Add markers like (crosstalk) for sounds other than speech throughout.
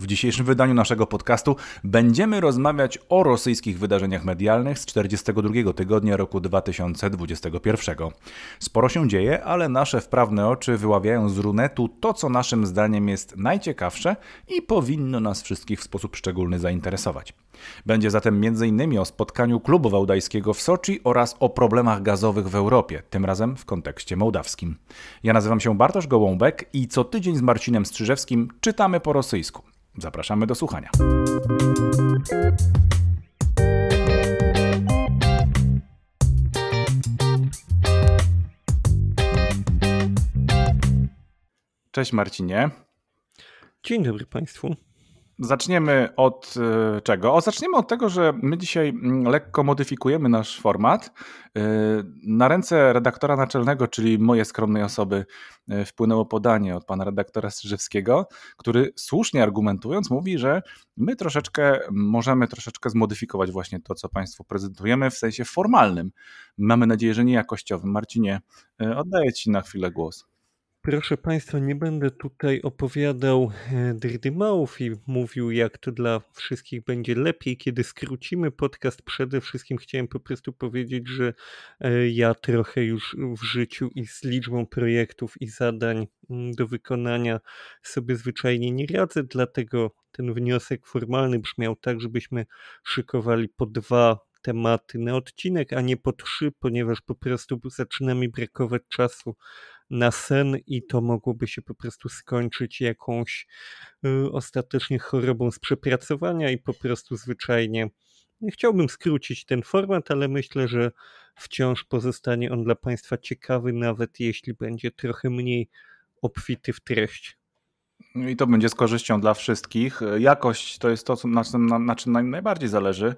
W dzisiejszym wydaniu naszego podcastu będziemy rozmawiać o rosyjskich wydarzeniach medialnych z 42 tygodnia roku 2021. Sporo się dzieje, ale nasze wprawne oczy wyławiają z runetu to, co naszym zdaniem jest najciekawsze i powinno nas wszystkich w sposób szczególny zainteresować. Będzie zatem m.in. o spotkaniu klubu wałdajskiego w Soczi oraz o problemach gazowych w Europie, tym razem w kontekście mołdawskim. Ja nazywam się Bartosz Gołąbek i co tydzień z Marcinem Strzyżewskim czytamy po rosyjsku. Zapraszamy do słuchania. Cześć Marcinie. Dzień dobry Państwu. Zaczniemy od e, czego? O, zaczniemy od tego, że my dzisiaj mm, lekko modyfikujemy nasz format. E, na ręce redaktora naczelnego, czyli mojej skromnej osoby, e, wpłynęło podanie od pana redaktora Strzyżewskiego, który słusznie argumentując mówi, że my troszeczkę możemy troszeczkę zmodyfikować właśnie to, co państwu prezentujemy w sensie formalnym. Mamy nadzieję, że nie jakościowym. Marcinie, oddaję ci na chwilę głos. Proszę Państwa, nie będę tutaj opowiadał e, drdymałów i mówił, jak to dla wszystkich będzie lepiej, kiedy skrócimy podcast. Przede wszystkim chciałem po prostu powiedzieć, że e, ja trochę już w życiu i z liczbą projektów i zadań mm, do wykonania sobie zwyczajnie nie radzę, dlatego ten wniosek formalny brzmiał tak, żebyśmy szykowali po dwa tematy na odcinek, a nie po trzy, ponieważ po prostu zaczyna mi brakować czasu na sen i to mogłoby się po prostu skończyć jakąś y, ostatecznie chorobą z przepracowania i po prostu zwyczajnie nie chciałbym skrócić ten format, ale myślę, że wciąż pozostanie on dla Państwa ciekawy, nawet jeśli będzie trochę mniej obfity w treść. I to będzie z korzyścią dla wszystkich. Jakość to jest to, na czym, na czym najbardziej zależy.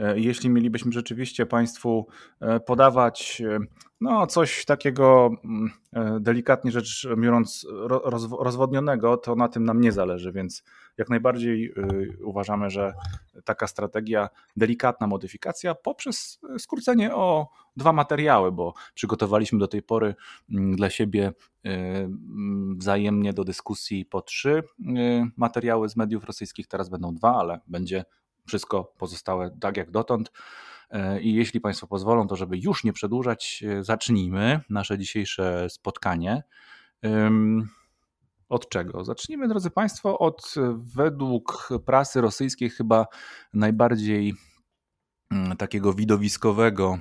E, jeśli mielibyśmy rzeczywiście Państwu e, podawać e, no, coś takiego mm, delikatnie rzecz biorąc rozwodnionego, to na tym nam nie zależy, więc jak najbardziej uważamy, że taka strategia, delikatna modyfikacja poprzez skrócenie o dwa materiały, bo przygotowaliśmy do tej pory mm, dla siebie mm, wzajemnie do dyskusji po trzy materiały z mediów rosyjskich, teraz będą dwa, ale będzie wszystko pozostałe tak jak dotąd. I jeśli Państwo pozwolą, to żeby już nie przedłużać, zacznijmy nasze dzisiejsze spotkanie. Od czego? Zacznijmy, drodzy Państwo, od według prasy rosyjskiej chyba najbardziej mm, takiego widowiskowego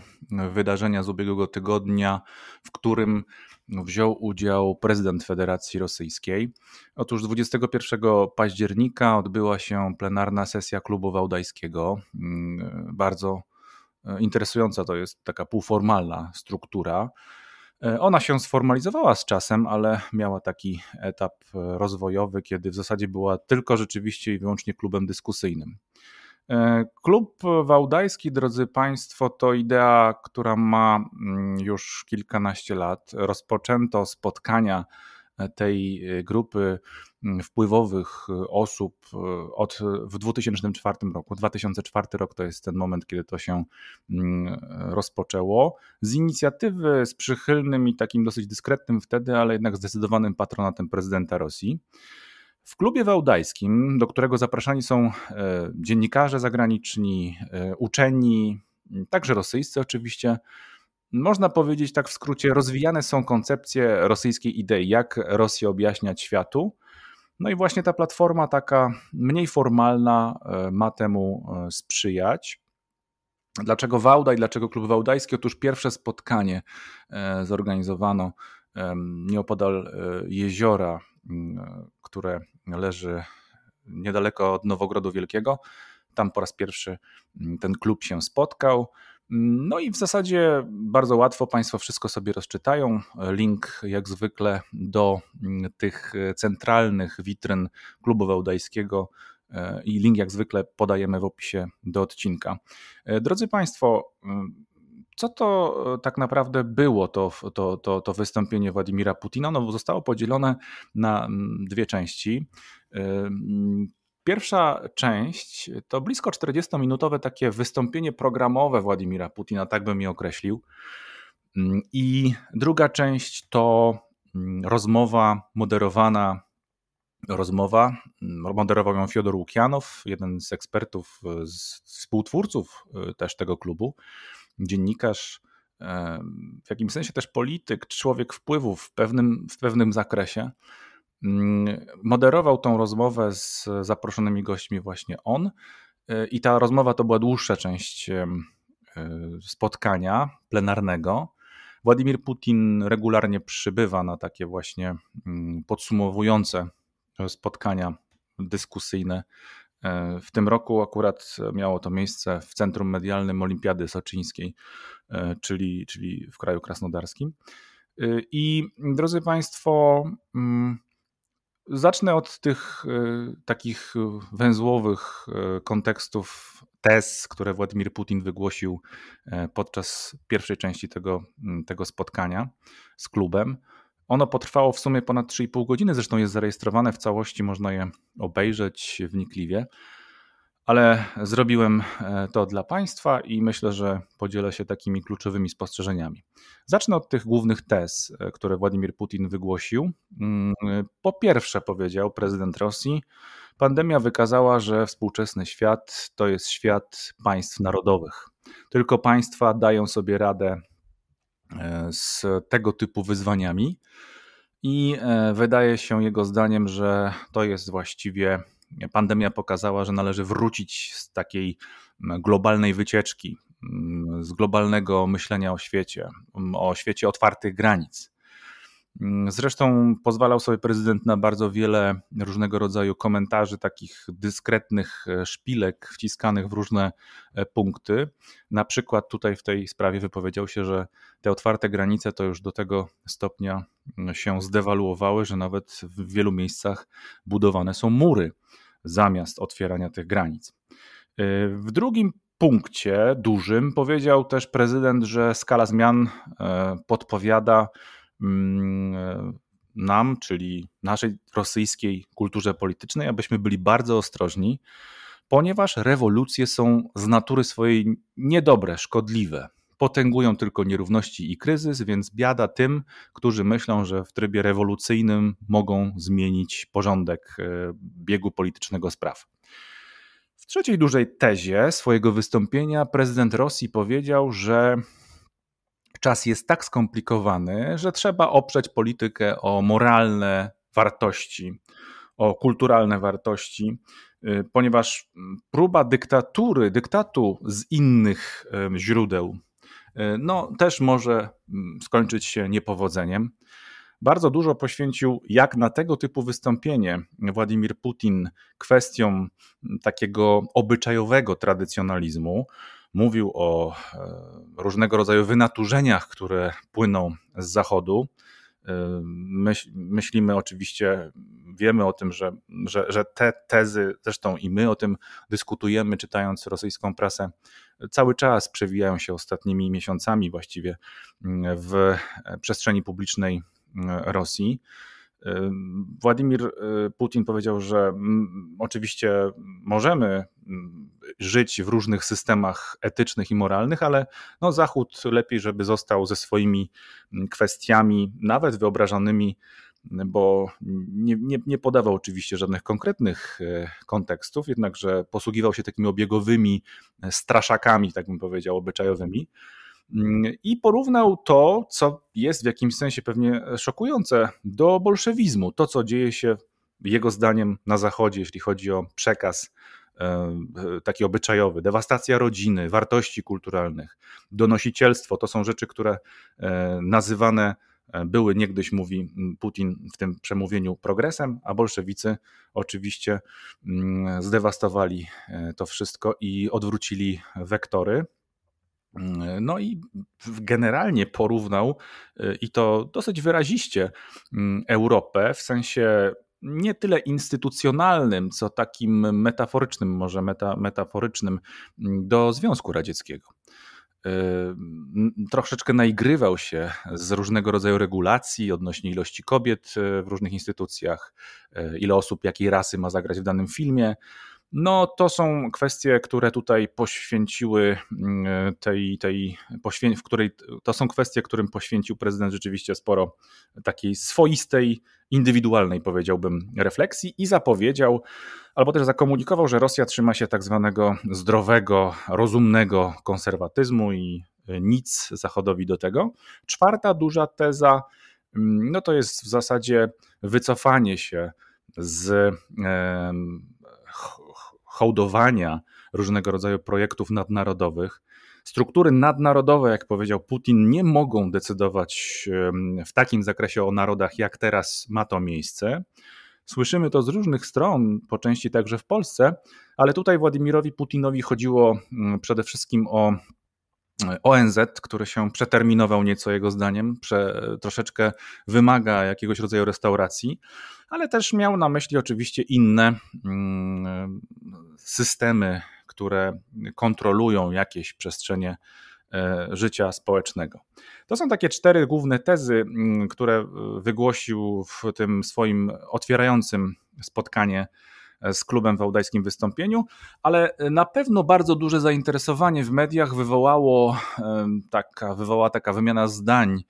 wydarzenia z ubiegłego tygodnia, w którym wziął udział prezydent Federacji Rosyjskiej. Otóż 21 października odbyła się plenarna sesja klubu wałdajskiego. Mm, bardzo e, interesująca to jest taka półformalna struktura. E, ona się sformalizowała z czasem, ale miała taki etap rozwojowy, kiedy w zasadzie była tylko rzeczywiście i wyłącznie klubem dyskusyjnym. E, klub Wałdajski, drodzy Państwo, to idea, która ma mm, już kilkanaście lat. Rozpoczęto spotkania e, tej e, grupy wpływowych osób od, w 2004 roku. 2004 rok to jest ten moment, kiedy to się mm, rozpoczęło. Z inicjatywy, z przychylnym i takim dosyć dyskretnym wtedy, ale jednak zdecydowanym patronatem prezydenta Rosji. W klubie wałdajskim, do którego zapraszani są e, dziennikarze zagraniczni, e, uczeni, także rosyjscy oczywiście, można powiedzieć tak w skrócie, rozwijane są koncepcje rosyjskiej idei, jak Rosję objaśniać światu. No i właśnie ta platforma taka mniej formalna e, ma temu sprzyjać. Dlaczego Wałda i dlaczego Klub Wałdajski? Otóż pierwsze spotkanie zorganizowano nieopodal jeziora które leży niedaleko od Nowogrodu Wielkiego. Tam po raz pierwszy mm, ten klub się spotkał. No i w zasadzie bardzo łatwo Państwo wszystko sobie rozczytają. Link jak zwykle do mm, tych centralnych witryn klubu wałdajskiego e, i link jak zwykle podajemy w opisie do odcinka. E, drodzy Państwo, mm, co to e, tak naprawdę było to, to, to, to wystąpienie Władimira Putina? No, zostało podzielone na mm, dwie części. Mm, pierwsza część to blisko 40-minutowe takie wystąpienie programowe Władimira Putina, tak bym je określił. Mm, I druga część to rozmowa moderowana rozmowa. Moderował ją Fiodor Łukianow, jeden z ekspertów, z współtwórców też tego klubu, dziennikarz, w jakimś sensie też polityk, człowiek wpływów w pewnym, w pewnym zakresie. Mm, moderował tą rozmowę z zaproszonymi gośćmi właśnie on. E, I ta rozmowa to była dłuższa część e, spotkania plenarnego. Władimir Putin regularnie przybywa na takie właśnie mm, podsumowujące spotkania dyskusyjne. E, w tym roku akurat miało to miejsce w Centrum Medialnym Olimpiady Soczyńskiej, czyli, czyli w kraju krasnodarskim. I drodzy Państwo, mm, Zacznę od tych y, takich węzłowych y, kontekstów tez, które Władimir Putin wygłosił e, podczas pierwszej części tego, tego spotkania z klubem. Ono potrwało w sumie ponad 3,5 godziny, zresztą jest zarejestrowane w całości, można je obejrzeć wnikliwie ale zrobiłem e, to dla Państwa i myślę, że podzielę się takimi kluczowymi spostrzeżeniami. Zacznę od tych głównych tez, e, które Władimir Putin wygłosił. Mm, po pierwsze, powiedział prezydent Rosji, pandemia wykazała, że współczesny świat to jest świat państw narodowych. Tylko państwa dają sobie radę e, z tego typu wyzwaniami. I wydaje się jego zdaniem, że to jest właściwie pandemia pokazała, że należy wrócić z takiej globalnej wycieczki, z globalnego myślenia o świecie, o świecie otwartych granic. Zresztą pozwalał sobie prezydent na bardzo wiele różnego rodzaju komentarzy, takich dyskretnych e, szpilek wciskanych w różne e, punkty. Na przykład tutaj w tej sprawie wypowiedział się, że te otwarte granice to już do tego stopnia się zdewaluowały, że nawet w wielu miejscach budowane są mury zamiast otwierania tych granic. Y, w drugim punkcie dużym powiedział też prezydent, że skala zmian e, podpowiada e, nam, czyli naszej rosyjskiej kulturze politycznej, abyśmy byli bardzo ostrożni, ponieważ rewolucje są z natury swojej niedobre, szkodliwe potęgują tylko nierówności i kryzys, więc biada tym, którzy myślą, że w trybie rewolucyjnym mogą zmienić porządek e, biegu politycznego spraw. W trzeciej dużej tezie swojego wystąpienia prezydent Rosji powiedział, że czas jest tak skomplikowany, że trzeba oprzeć politykę o moralne wartości, o kulturalne wartości, e, ponieważ próba dyktatury, dyktatu z innych źródeł E, no też może mm, skończyć się niepowodzeniem. Bardzo dużo poświęcił, jak na tego typu wystąpienie Władimir Putin, kwestiom mm, takiego obyczajowego tradycjonalizmu. Mówił o e, różnego rodzaju wynaturzeniach, które płyną z Zachodu. E, myśl, myślimy oczywiście, wiemy o tym, że, że, że te tezy, zresztą i my o tym dyskutujemy, czytając rosyjską prasę, cały czas przewijają się ostatnimi miesiącami właściwie mm, w przestrzeni publicznej mm, Rosji. Władimir y, Putin powiedział, że mm, oczywiście możemy żyć w różnych systemach etycznych i moralnych, ale no Zachód lepiej, żeby został ze swoimi kwestiami, nawet wyobrażanymi bo nie, nie, nie, podawał oczywiście żadnych konkretnych e, kontekstów, jednakże posługiwał się takimi obiegowymi e, straszakami, tak bym powiedział, obyczajowymi. Mm, I porównał to, co jest w jakimś sensie pewnie szokujące, do bolszewizmu. To, co dzieje się jego zdaniem na Zachodzie, jeśli chodzi o przekaz e, taki obyczajowy, dewastacja rodziny, wartości kulturalnych, donosicielstwo to są rzeczy, które nazywane E, były niegdyś, mówi Putin w tym przemówieniu, progresem, a bolszewicy oczywiście mm, zdewastowali e, to wszystko i odwrócili wektory. Mm, no i generalnie porównał e, i to dosyć wyraziście mm, Europę w sensie nie tyle instytucjonalnym, co takim metaforycznym, może meta, metaforycznym do Związku Radzieckiego troszeczkę naigrywał się z różnego rodzaju regulacji odnośnie ilości kobiet e, w różnych instytucjach, ile osób jakiej rasy ma zagrać w danym filmie. No, to są kwestie, które tutaj poświęciły mm, tej, tej poświę- w której to są kwestie, którym poświęcił prezydent rzeczywiście sporo takiej swoistej, indywidualnej, powiedziałbym, refleksji i zapowiedział, albo też zakomunikował, że Rosja trzyma się tak zwanego zdrowego, rozumnego konserwatyzmu i nic Zachodowi do tego. Czwarta duża teza, mm, no to jest w zasadzie wycofanie się z hołdowania różnego rodzaju projektów nadnarodowych. Struktury nadnarodowe, jak powiedział Putin, nie mogą decydować w takim zakresie o narodach, jak teraz ma to miejsce. Słyszymy to z różnych stron, po części także w Polsce, ale tutaj Władimirowi Putinowi chodziło mm, przede wszystkim o ONZ, który się przeterminował nieco jego zdaniem, prze, troszeczkę wymaga jakiegoś rodzaju restauracji, ale też miał na myśli oczywiście inne mm, systemy, które kontrolują jakieś przestrzenie e, życia społecznego. To są takie cztery główne tezy, mm, które wygłosił w tym swoim otwierającym spotkanie z klubem w audajskim wystąpieniu, ale na pewno bardzo duże zainteresowanie w mediach wywołało taka, wywołała taka wymiana zdań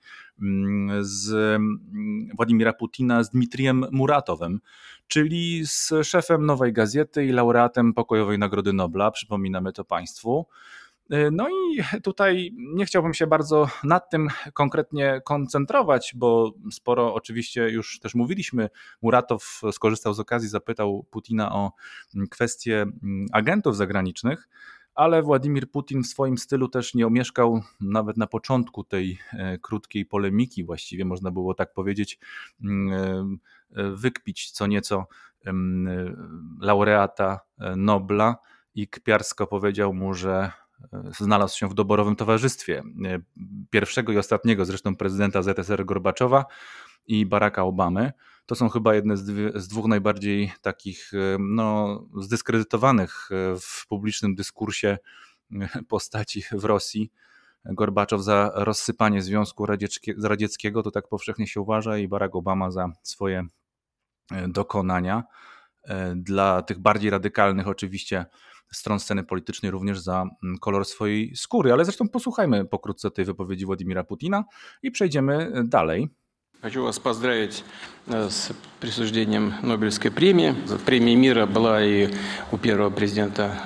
z mm, Władimira Putina z Dmitrijem Muratowem, czyli z szefem Nowej Gazety i laureatem Pokojowej Nagrody Nobla, przypominamy to Państwu. Y, no i tutaj nie chciałbym się bardzo nad tym konkretnie koncentrować, bo sporo oczywiście już też mówiliśmy. Muratow skorzystał z okazji, zapytał Putina o kwestie mm, agentów zagranicznych, ale Władimir Putin w swoim stylu też nie omieszkał nawet na początku tej e, krótkiej polemiki, właściwie można było tak powiedzieć, mm, e, e, wykpić co nieco laureata Nobla i kpiarsko powiedział mu, że znalazł się w doborowym towarzystwie pierwszego i ostatniego zresztą prezydenta ZSR Gorbaczowa i Baracka Obamy. To są chyba jedne z, dwie, z dwóch najbardziej takich no, zdyskredytowanych w publicznym dyskursie postaci w Rosji. Gorbaczow za rozsypanie Związku Radzieckiego, to tak powszechnie się uważa, i Barack Obama za swoje e, dokonania. E, dla tych bardziej radykalnych, oczywiście, stron sceny politycznej również za kolor swojej skóry. Ale zresztą posłuchajmy pokrótce tej wypowiedzi Władimira Putina i przejdziemy e, dalej. Хочу вас поздравить с присуждением Нобелевской премии. Премия мира была и у первого президента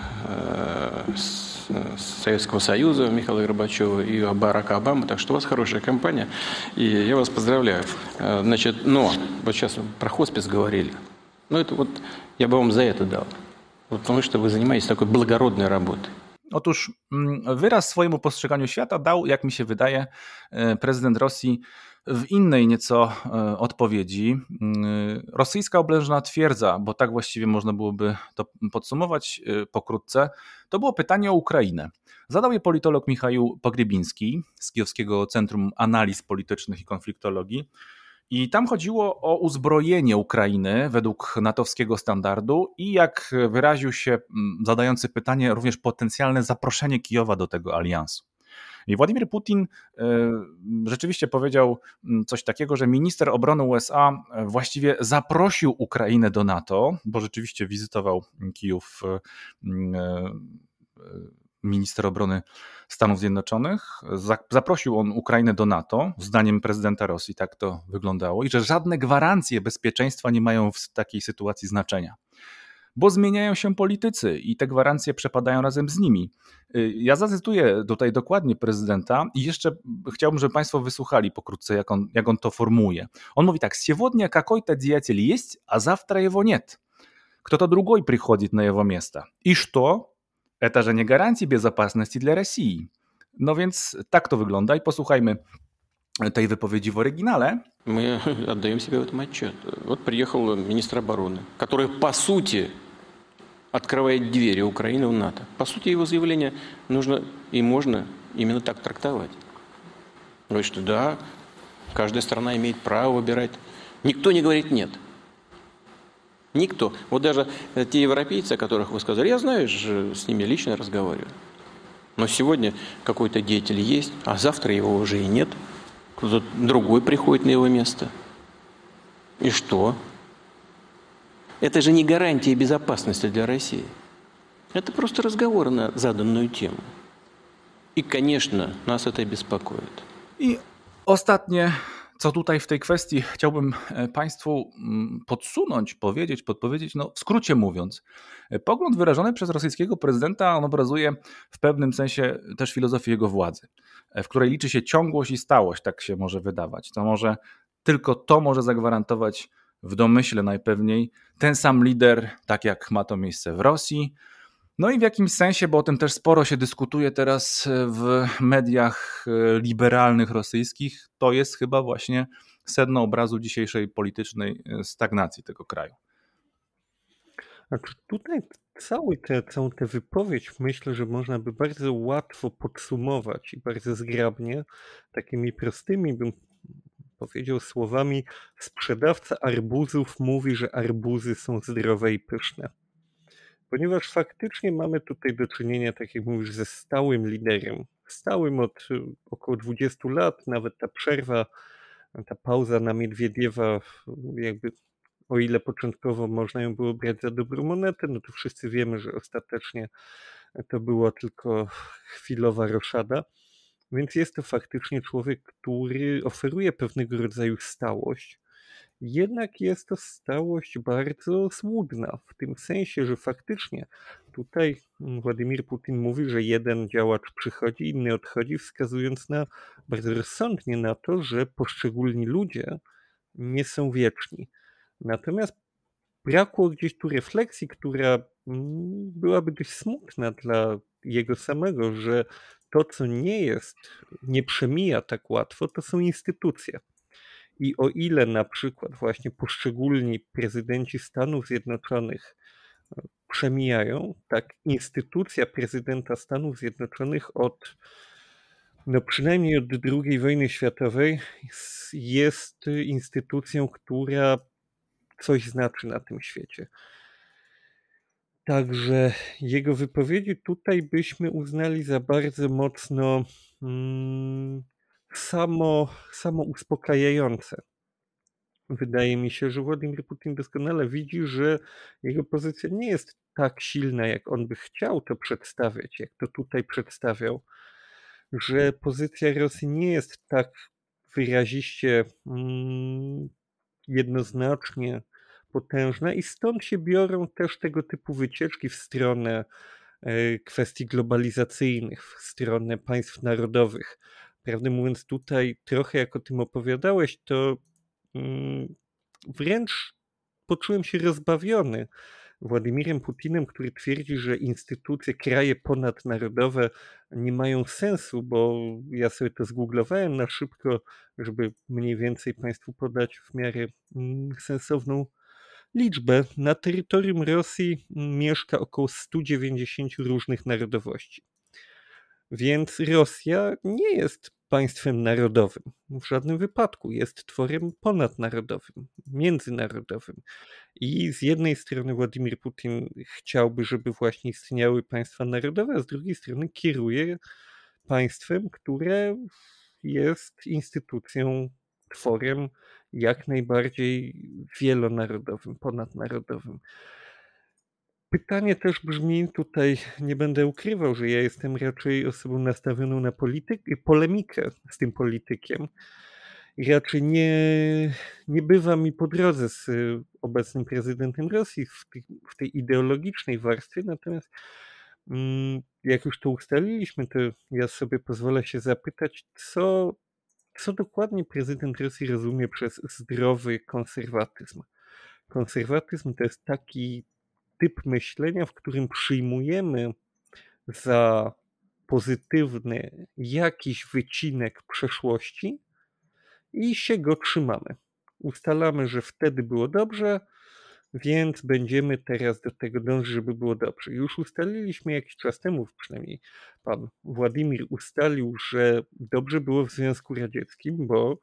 Советского Союза Михаила Горбачева и Барака Обамы, так что у вас хорошая компания, и я вас поздравляю. Значит, но, вот сейчас про хоспис говорили, ну это вот я бы вам за это дал. Потому что вы занимаетесь такой благородной работой. Otóż mm, wyraz swojemu postrzeganiu świata dał, jak mi się wydaje, e, prezydent Rosji w innej nieco e, odpowiedzi. Mm, rosyjska oblężna twierdza, bo tak właściwie można byłoby to podsumować e, pokrótce, to było pytanie o Ukrainę. Zadał je politolog Michał Pogrebiński z Kijowskiego Centrum Analiz Politycznych i Konfliktologii. I tam chodziło o uzbrojenie Ukrainy według natowskiego standardu i jak wyraził się mm, zadający pytanie, również potencjalne zaproszenie Kijowa do tego aliansu. I Władimir Putin e, rzeczywiście powiedział mm, coś takiego, że minister obrony USA e, właściwie zaprosił Ukrainę do NATO, bo rzeczywiście wizytował Kijów e, minister obrony Stanów Zjednoczonych. Zaprosił on Ukrainę do NATO, zdaniem prezydenta Rosji tak to wyglądało, i że żadne gwarancje bezpieczeństwa nie mają w takiej sytuacji znaczenia. Bo zmieniają się politycy i te gwarancje przepadają razem z nimi. Y, ja zacytuję tutaj dokładnie prezydenta i jeszcze chciałbym, żeby Państwo wysłuchali pokrótce, jak on, jak on to formułuje. On mówi tak: Сегодня какой-то деятель есть, а завтра его нет. Кто-то другой приходит на его место. И что? Это же не гарантия безопасности для России. No więc tak to wygląda i posłuchajmy tej wypowiedzi w oryginale. Мы отдаем себе в этом отчет. Вот приехал министр обороны, который, по сути, открывает двери Украины в НАТО. По сути, его заявление нужно и можно именно так трактовать. Говорит, что да, каждая страна имеет право выбирать. Никто не говорит «нет». Никто. Вот даже те европейцы, о которых вы сказали, я знаю, с ними лично разговариваю. Но сегодня какой-то деятель есть, а завтра его уже и нет. Кто-то другой приходит на его место. И что? Это же не гарантия безопасности для России. Это просто разговор на заданную тему. И, конечно, нас это беспокоит. I ostatnie, co tutaj w tej kwestii chciałbym e, Państwu mm, podsunąć, powiedzieć, podpowiedzieć, no w skrócie mówiąc, e, pogląd wyrażony przez rosyjskiego prezydenta, on obrazuje w pewnym sensie też filozofię jego władzy, e, w której liczy się ciągłość i stałość, tak się może wydawać. To może tylko to może zagwarantować w domyśle najpewniej ten sam lider, tak jak ma to miejsce w Rosji, no i w jakimś sensie, bo o tym też sporo się dyskutuje teraz w mediach e, liberalnych rosyjskich, to jest chyba właśnie sedno obrazu dzisiejszej politycznej e, stagnacji tego kraju. Znaczy tutaj cały te, całą tę wypowiedź myślę, że można by bardzo łatwo podsumować i bardzo zgrabnie, takimi prostymi bym powiedział słowami sprzedawca arbuzów mówi, że arbuzy są zdrowe i pyszne ponieważ faktycznie mamy tutaj do czynienia, tak jak mówisz, ze stałym liderem. Stałym od y, około 20 lat, nawet ta przerwa, ta pauza na Miedwiediewa, jakby o ile początkowo można ją było brać za dobrą monetę, no to wszyscy wiemy, że ostatecznie to była tylko chwilowa roszada. Więc jest to faktycznie człowiek, który oferuje pewnego rodzaju stałość, jednak jest to stałość bardzo złudna, w tym sensie, że faktycznie tutaj Władimir Putin mówi, że jeden działacz przychodzi, inny odchodzi, wskazując na bardzo rozsądnie na to, że poszczególni ludzie nie są wieczni. Natomiast brakło gdzieś tu refleksji, która mm, byłaby dość smutna dla jego samego, że to, co nie jest, nie przemija tak łatwo, to są instytucje. I o ile na przykład właśnie poszczególni prezydenci Stanów Zjednoczonych e, przemijają, tak instytucja prezydenta Stanów Zjednoczonych od no przynajmniej od II wojny światowej jest instytucją, która coś znaczy na tym świecie. Także jego wypowiedzi tutaj byśmy uznali za bardzo mocno mm, samo, samo uspokajające. Wydaje mi się, że Władimir Putin doskonale widzi, że jego pozycja nie jest tak silna, jak on by chciał to przedstawiać, jak to tutaj przedstawiał, że pozycja Rosji nie jest tak wyraziście mm, jednoznacznie potężna i stąd się biorą też tego typu wycieczki w stronę e, kwestii globalizacyjnych, w stronę prawdy narodowych prawdę mówiąc, tutaj trochę jak o tym opowiadałeś, to mm, wręcz poczułem się rozbawiony Władimirem Putinem, który twierdzi, że instytucje, kraje ponadnarodowe nie mają sensu, bo ja sobie to zgooglowałem na szybko, żeby mniej więcej Państwu podać w miarę mm, sensowną liczbę. Na terytorium Rosji mieszka około 190 różnych narodowości. Więc Rosja nie jest państwem narodowym. W żadnym wypadku jest tworem ponadnarodowym, międzynarodowym. I z jednej strony Władimir Putin chciałby, żeby właśnie istniały państwa narodowe, a z drugiej strony kieruje państwem, które jest instytucją, tworem jak najbardziej wielonarodowym, ponadnarodowym. Pytanie też brzmi, tutaj nie będę ukrywał, że ja jestem raczej osobą nastawioną na polityk, polemikę z tym politykiem. Raczej nie, nie bywa mi po drodze z obecnym prezydentem Rosji w, tej, w tej ideologicznej warstwie, natomiast mm, jak już to ustaliliśmy, to ja sobie pozwolę się zapytać, co, co dokładnie prezydent Rosji rozumie przez zdrowy konserwatyzm. Konserwatyzm to jest taki typ myślenia, w którym przyjmujemy za pozytywny jakiś wycinek przeszłości i się go trzymamy. Ustalamy, że wtedy było dobrze, więc będziemy teraz do tego dążyć, żeby było dobrze. Już ustaliliśmy jakiś czas temu, przynajmniej pan Władimir ustalił, że dobrze było w Związku Radzieckim, bo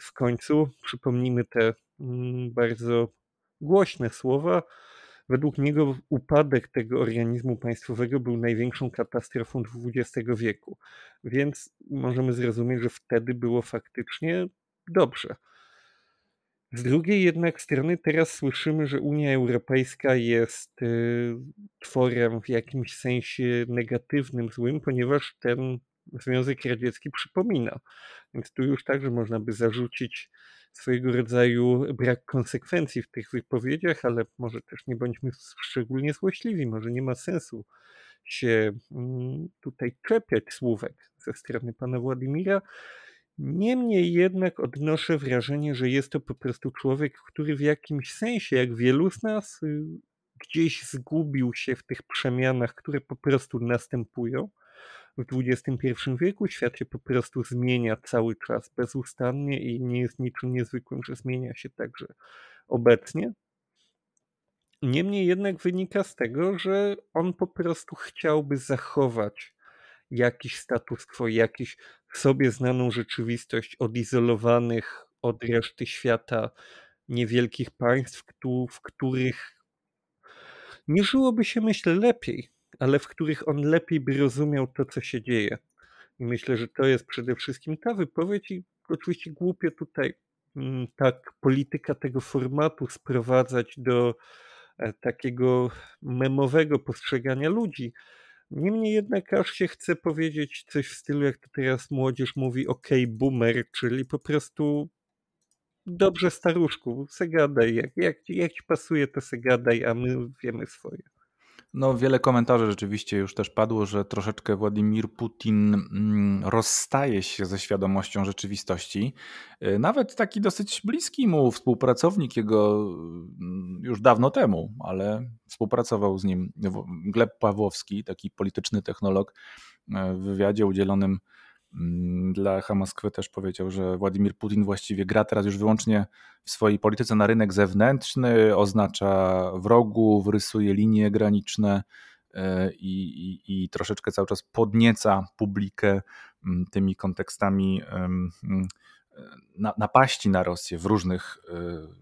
w końcu, przypomnijmy te mm, bardzo głośne słowa, Według niego upadek tego organizmu państwowego był największą katastrofą XX wieku, więc możemy zrozumieć, że wtedy było faktycznie dobrze. Z drugiej jednak strony teraz słyszymy, że Unia Europejska jest y, tworem w jakimś sensie negatywnym, złym, ponieważ ten Związek Radziecki przypomina. Więc tu już także można by zarzucić swojego rodzaju brak konsekwencji w tych wypowiedziach, ale może też nie bądźmy szczególnie złośliwi, może nie ma sensu się mm, tutaj czepiać słówek ze strony pana Władimira. Niemniej jednak odnoszę wrażenie, że jest to po prostu człowiek, który w jakimś sensie, jak wielu z nas, y, gdzieś zgubił się w tych przemianach, które po prostu następują. W XXI wieku świat się po prostu zmienia cały czas bezustannie i nie jest niczym niezwykłym, że zmienia się także obecnie. Niemniej jednak wynika z tego, że on po prostu chciałby zachować jakiś status quo, jakiś sobie znaną rzeczywistość odizolowanych od reszty świata niewielkich państw, w których nie żyłoby się, myślę, lepiej, ale w których on lepiej by rozumiał to, co się dzieje. I myślę, że to jest przede wszystkim ta wypowiedź i oczywiście głupio tutaj mm, tak polityka tego formatu sprowadzać do e, takiego memowego postrzegania ludzi, Niemniej jednak aż się chce powiedzieć coś w stylu, jak to teraz młodzież mówi, ok, boomer, czyli po prostu dobrze staruszku, segadaj, jak, jak, jak ci pasuje, to segadaj, a my wiemy swoje. No, wiele komentarzy rzeczywiście już też padło, że troszeczkę Władimir Putin mm, rozstaje się ze świadomością rzeczywistości. Y, nawet taki dosyć bliski mu współpracownik jego mm, już dawno temu, ale współpracował z nim Gleb Pawłowski, taki polityczny technolog y, w wywiadzie udzielonym dla Hamaskwy też powiedział, że Władimir Putin właściwie gra teraz już wyłącznie w swojej polityce na rynek zewnętrzny, oznacza wrogów, rysuje linie graniczne e, i, i, i troszeczkę cały czas podnieca publikę mm, tymi kontekstami mm, napaści na Rosję w różnych e,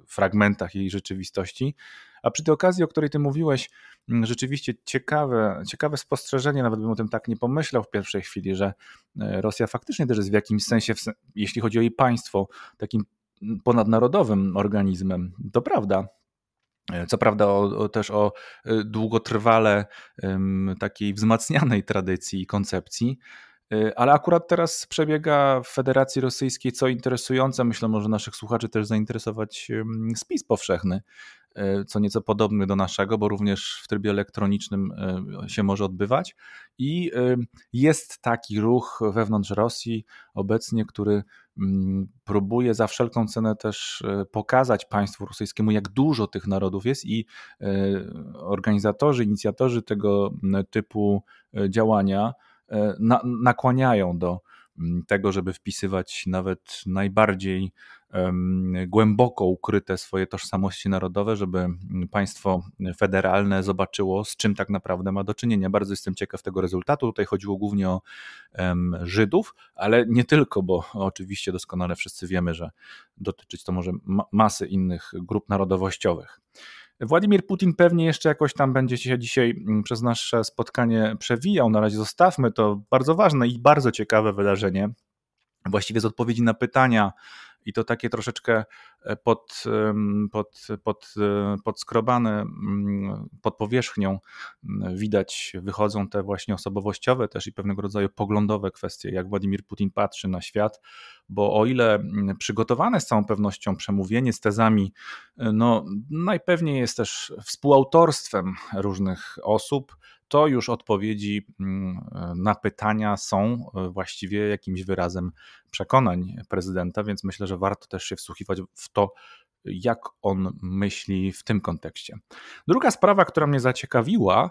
fragmentach jej rzeczywistości. A przy tej okazji, o której ty mówiłeś, mm, rzeczywiście ciekawe, ciekawe spostrzeżenie, nawet bym o tym tak nie pomyślał w pierwszej chwili, że e, Rosja faktycznie też jest w jakimś sensie, jeśli chodzi o jej państwo, takim ponadnarodowym organizmem. To prawda, e, co prawda o, o, też o e, długotrwale um, takiej wzmacnianej tradycji i koncepcji, ale akurat teraz przebiega w Federacji Rosyjskiej, co interesujące, myślę, może naszych słuchaczy też zainteresować spis powszechny E, co nieco podobny do naszego, bo również w trybie elektronicznym e, się może odbywać. I jest taki ruch wewnątrz Rosji obecnie, który próbuje za wszelką cenę też pokazać państwu rosyjskiemu, jak dużo tych narodów jest, i organizatorzy, inicjatorzy tego typu działania nakłaniają do tego, żeby wpisywać nawet najbardziej głęboko ukryte swoje tożsamości narodowe, żeby państwo federalne zobaczyło, z czym tak naprawdę ma do czynienia. Bardzo jestem ciekaw tego rezultatu. Tutaj chodziło głównie o Żydów, ale nie tylko, bo oczywiście doskonale wszyscy wiemy, że dotyczyć to może masy innych grup narodowościowych. Władimir Putin pewnie jeszcze jakoś tam będzie się dzisiaj mm, przez nasze spotkanie przewijał. Na razie zostawmy to bardzo ważne i bardzo ciekawe wydarzenie. Właściwie z odpowiedzi na pytania i to takie troszeczkę e, pod, pod, pod, e, podskrobane pod powierzchnią widać, wychodzą te właśnie osobowościowe też i pewnego rodzaju poglądowe kwestie, jak Władimir Putin patrzy na świat, bo o ile przygotowane z całą pewnością przemówienie z tezami, e, no najpewniej jest też współautorstwem różnych osób, to już odpowiedzi mm, na pytania są e, właściwie jakimś wyrazem przekonań prezydenta, więc myślę, że warto też się wsłuchiwać w to, jak on myśli w tym kontekście. Druga sprawa, która mnie zaciekawiła,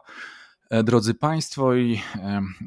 e, Drodzy Państwo i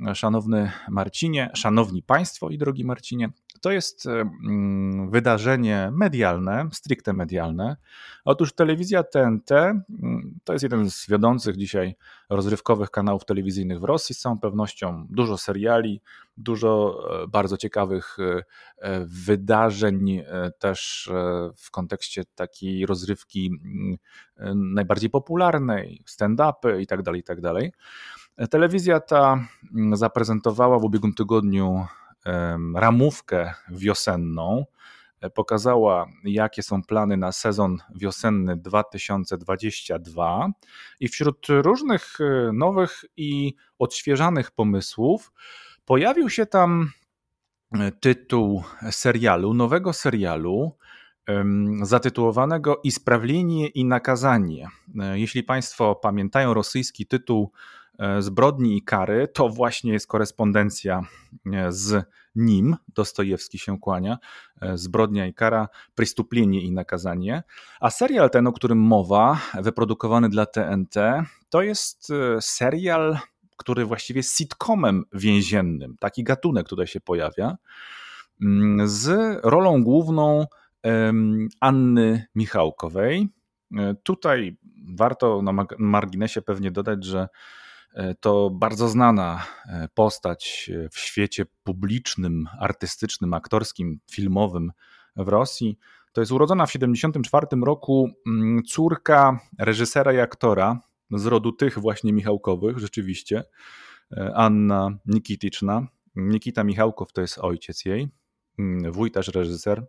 e, szanowny Marcinie, szanowni Państwo i drogi Marcinie, to jest mm, wydarzenie medialne, stricte medialne. Otóż telewizja TNT mm, to jest jeden z wiodących dzisiaj rozrywkowych kanałów telewizyjnych w Rosji. Z całą pewnością dużo seriali, dużo e, bardzo ciekawych e, e, wydarzeń, też w kontekście takiej rozrywki mm, najbardziej popularnej, stand-upy itd. Tak itd. Tak telewizja ta zaprezentowała w ubiegłym tygodniu ramówkę wiosenną pokazała, jakie są plany na sezon wiosenny 2022 i wśród różnych nowych i odświeżanych pomysłów pojawił się tam tytuł serialu, nowego serialu zatytułowanego Isprawienie i nakazanie. E, jeśli Państwo pamiętają rosyjski tytuł e, Zbrodni i kary, to właśnie jest korespondencja e, z nim, Dostojewski się kłania, Zbrodnia i kara, Przystupienie i nakazanie. A serial ten, o którym mowa, wyprodukowany dla TNT, to jest serial, który właściwie jest sitcomem więziennym. Taki gatunek tutaj się pojawia, mm, z rolą główną Anny Michałkowej. E, tutaj warto na marginesie pewnie dodać, że e, to bardzo znana e, postać w świecie publicznym, artystycznym, aktorskim, filmowym w Rosji. To jest urodzona w 1974 roku mm, córka reżysera i aktora z rodu tych właśnie Michałkowych, rzeczywiście, Anna Nikityczna. Nikita Michałkow to jest ojciec jej, mm, też reżyser.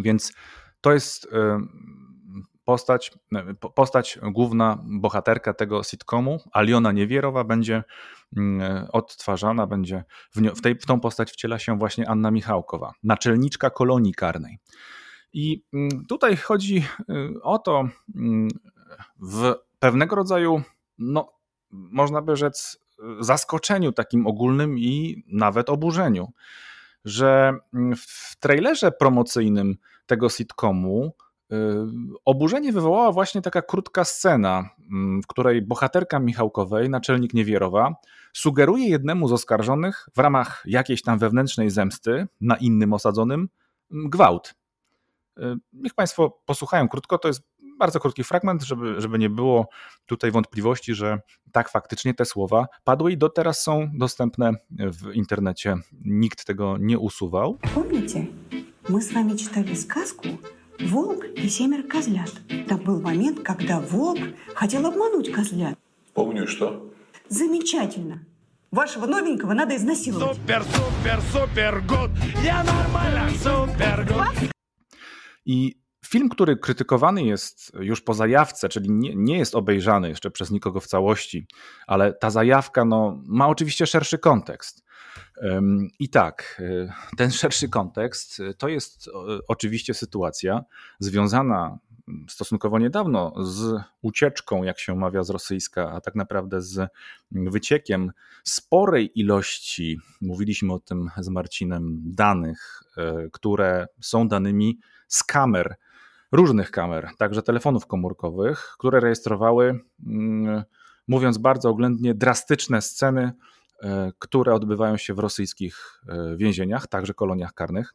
Więc to jest postać, postać główna bohaterka tego sitcomu, Aliona Niewierowa, będzie mm, odtwarzana, będzie w, w, tej, w tą postać wciela się właśnie Anna Michałkowa, naczelniczka kolonii karnej. I mm, tutaj chodzi y, o to, mm, w pewnego rodzaju, no, można by rzec, zaskoczeniu takim ogólnym i nawet oburzeniu że w trailerze promocyjnym tego sitcomu oburzenie wywołała właśnie taka krótka scena, mm, w której bohaterka Michałkowej, naczelnik Niewierowa, sugeruje jednemu z oskarżonych w ramach jakiejś tam wewnętrznej zemsty na innym osadzonym mm, gwałt. Y, niech Państwo posłuchają krótko, to jest bardzo krótki fragment, żeby, żeby nie było tutaj wątpliwości, że tak faktycznie te słowa padły i do teraz są dostępne w internecie. Nikt tego nie usuwał. Помните, мы с вами читали сказку «Волк и семеро козлят». Там был момент, когда волк хотел обмануть козлят. Помню, что? Замечательно. Вашего новенького надо изнасиловать. Супер, супер, супер, гуд! Я нормально, супер, гуд! I Film, który krytykowany jest już po zajawce, czyli nie, nie, jest obejrzany jeszcze przez nikogo w całości, ale ta zajawka no, ma oczywiście szerszy kontekst. I tak, e, ten szerszy kontekst e, to jest oczywiście sytuacja związana stosunkowo niedawno z ucieczką, jak się mawia z rosyjska, a tak naprawdę z wyciekiem sporej ilości, mówiliśmy o tym z Marcinem, danych, e, które są danymi z kamer różnych kamer, także telefonów komórkowych, które rejestrowały, mówiąc bardzo oględnie, drastyczne sceny, e, które odbywają się w rosyjskich e, więzieniach, także koloniach karnych.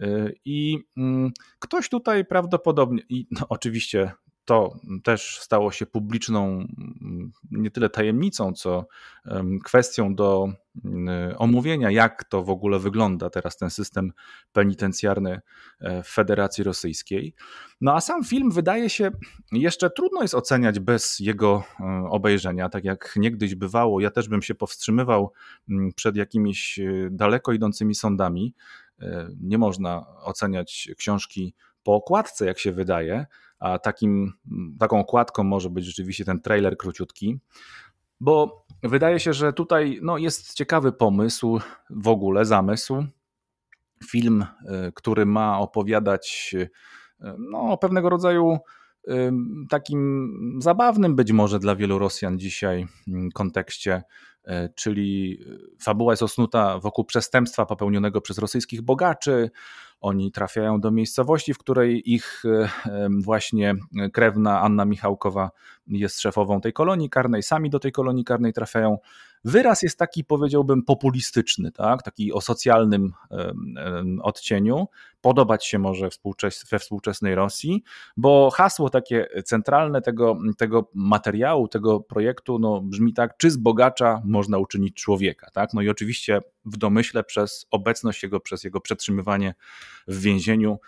E, I mm, ktoś tutaj prawdopodobnie, i no oczywiście to też stało się publiczną mm, nie tyle tajemnicą, co kwestią do mm, omówienia, jak to w ogóle wygląda teraz ten system penitencjarny e, w Federacji Rosyjskiej. No a sam film wydaje się jeszcze trudno jest oceniać bez jego e, obejrzenia, tak jak niegdyś bywało. Ja też bym się powstrzymywał mm, przed jakimiś e, daleko idącymi sądami. Nie można oceniać książki po okładce, jak się wydaje, a takim, taką okładką może być rzeczywiście ten trailer króciutki, bo wydaje się, że tutaj no, jest ciekawy pomysł, w ogóle zamysł. Film, y, który ma opowiadać y, no, o pewnego rodzaju y, takim zabawnym być może dla wielu Rosjan dzisiaj mm, kontekście czyli fabuła jest osnuta wokół przestępstwa popełnionego przez rosyjskich bogaczy. Oni trafiają do miejscowości, w której ich e, właśnie krewna Anna Michałkowa jest szefową tej kolonii karnej. Sami do tej kolonii karnej trafiają Wyraz jest taki, powiedziałbym, populistyczny, tak? taki o socjalnym odcieniu. Podobać się może we współczesnej Rosji, bo hasło takie centralne tego, tego materiału, tego projektu no, brzmi tak, czy z bogacza można uczynić człowieka. Tak? No i oczywiście w domyśle przez obecność jego, przez jego przetrzymywanie w więzieniu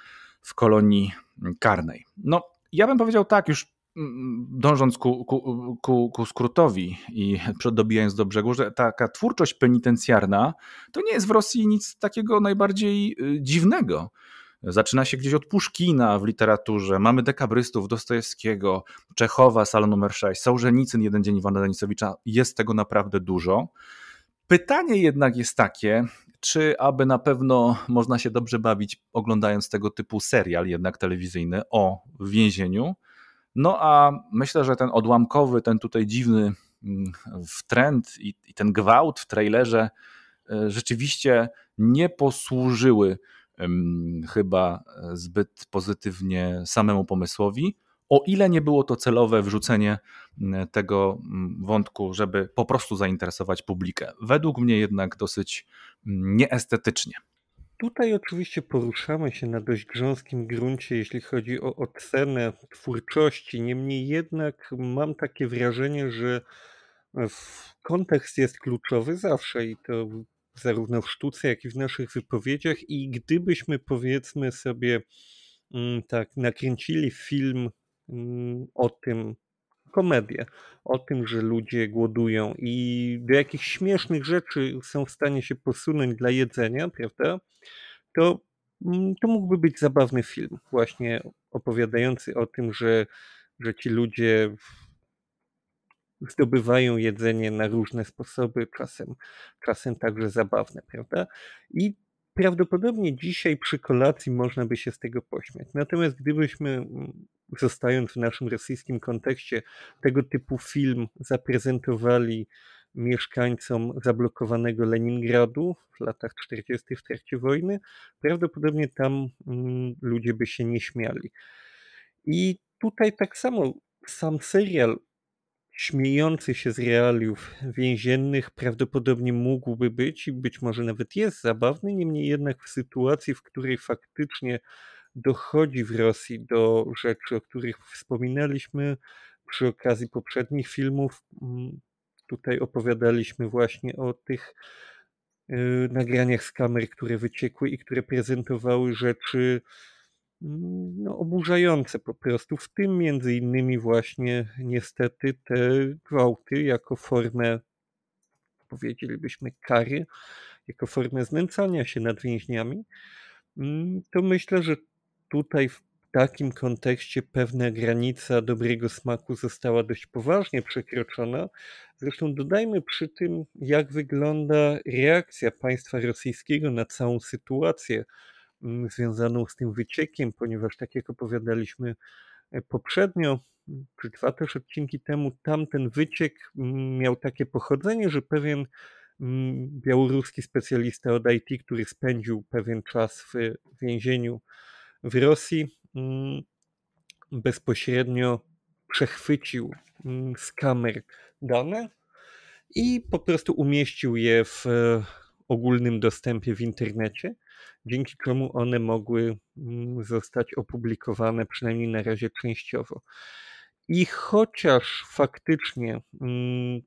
w kolonii karnej. No, ja bym powiedział tak, już dążąc ku, ku, ku, ku skrótowi i (laughs) dobijając do brzegu, że taka twórczość penitencjarna to nie jest w Rosji nic takiego najbardziej y, dziwnego. Zaczyna się gdzieś od Puszkina w literaturze. Mamy dekabrystów, Dostojewskiego, Czechowa, sala numer 6, Sołżenicyn, Jeden dzień Iwana Denisowicza. Jest tego naprawdę dużo. Pytanie jednak jest takie, czy aby na pewno można się dobrze bawić oglądając tego typu serial jednak telewizyjny o więzieniu. No a myślę, że ten odłamkowy, ten tutaj dziwny mm, trend i, i ten gwałt w trailerze e, rzeczywiście nie posłużyły chyba zbyt pozytywnie samemu pomysłowi. O ile nie było to celowe wrzucenie tego wątku, żeby po prostu zainteresować publikę. Według mnie jednak dosyć nieestetycznie. Tutaj oczywiście poruszamy się na dość grząskim gruncie, jeśli chodzi o ocenę twórczości. Niemniej jednak mam takie wrażenie, że kontekst jest kluczowy zawsze i to zarówno w sztuce, jak i w naszych wypowiedziach. I gdybyśmy powiedzmy sobie mm, tak nakręcili film mm, o tym, komedię, o tym, że ludzie głodują i do jakich śmiesznych rzeczy są w stanie się posunąć dla jedzenia, prawda? To, mm, to mógłby być zabawny film, właśnie opowiadający o tym, że, że ci ludzie zdobywają jedzenie na różne sposoby, czasem, czasem także zabawne, prawda? I prawdopodobnie dzisiaj przy kolacji można by się z tego pośmiać. Natomiast gdybyśmy, mm, zostając w naszym rosyjskim kontekście, tego typu film zaprezentowali mieszkańcom zablokowanego Leningradu w latach 40. w trakcie wojny, prawdopodobnie tam mm, ludzie by się nie śmiali. I tutaj tak samo sam serial śmiejący się z realiów więziennych prawdopodobnie mógłby być i być może nawet jest zabawny, niemniej jednak w sytuacji, w której faktycznie dochodzi w Rosji do rzeczy, o których wspominaliśmy przy okazji poprzednich filmów. Mm, tutaj opowiadaliśmy właśnie o tych y, nagraniach z kamer, które wyciekły i które prezentowały rzeczy no, oburzające po prostu, w tym między innymi właśnie niestety te gwałty jako formę, powiedzielibyśmy, kary, jako formę znęcania się nad więźniami, mm, to myślę, że tutaj w takim kontekście pewna granica dobrego smaku została dość poważnie przekroczona. Zresztą dodajmy przy tym, jak wygląda reakcja państwa rosyjskiego na całą sytuację związaną z tym wyciekiem, ponieważ tak jak opowiadaliśmy e, poprzednio, czy dwa też odcinki temu, tamten wyciek miał takie pochodzenie, że pewien białoruski specjalista od IT, który spędził pewien czas w więzieniu w Rosji, bezpośrednio przechwycił z kamer dane i po prostu umieścił je w e, ogólnym dostępie w internecie dzięki czemu one mogły mm, zostać opublikowane, przynajmniej na razie częściowo. I chociaż faktycznie mm,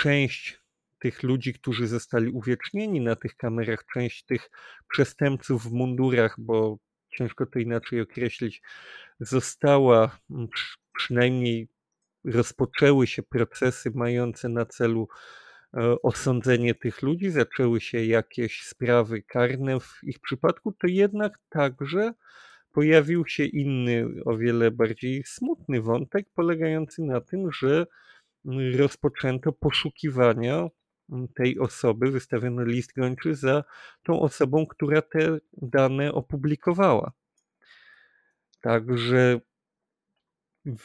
część tych ludzi, którzy zostali uwiecznieni na tych kamerach, część tych przestępców w mundurach, bo ciężko to inaczej określić, została, mm, przynajmniej rozpoczęły się procesy mające na celu osądzenie tych ludzi, zaczęły się jakieś sprawy karne w ich przypadku, to jednak także pojawił się inny, o wiele bardziej smutny wątek, polegający na tym, że rozpoczęto poszukiwania tej osoby, wystawiono list gończy za tą osobą, która te dane opublikowała. Także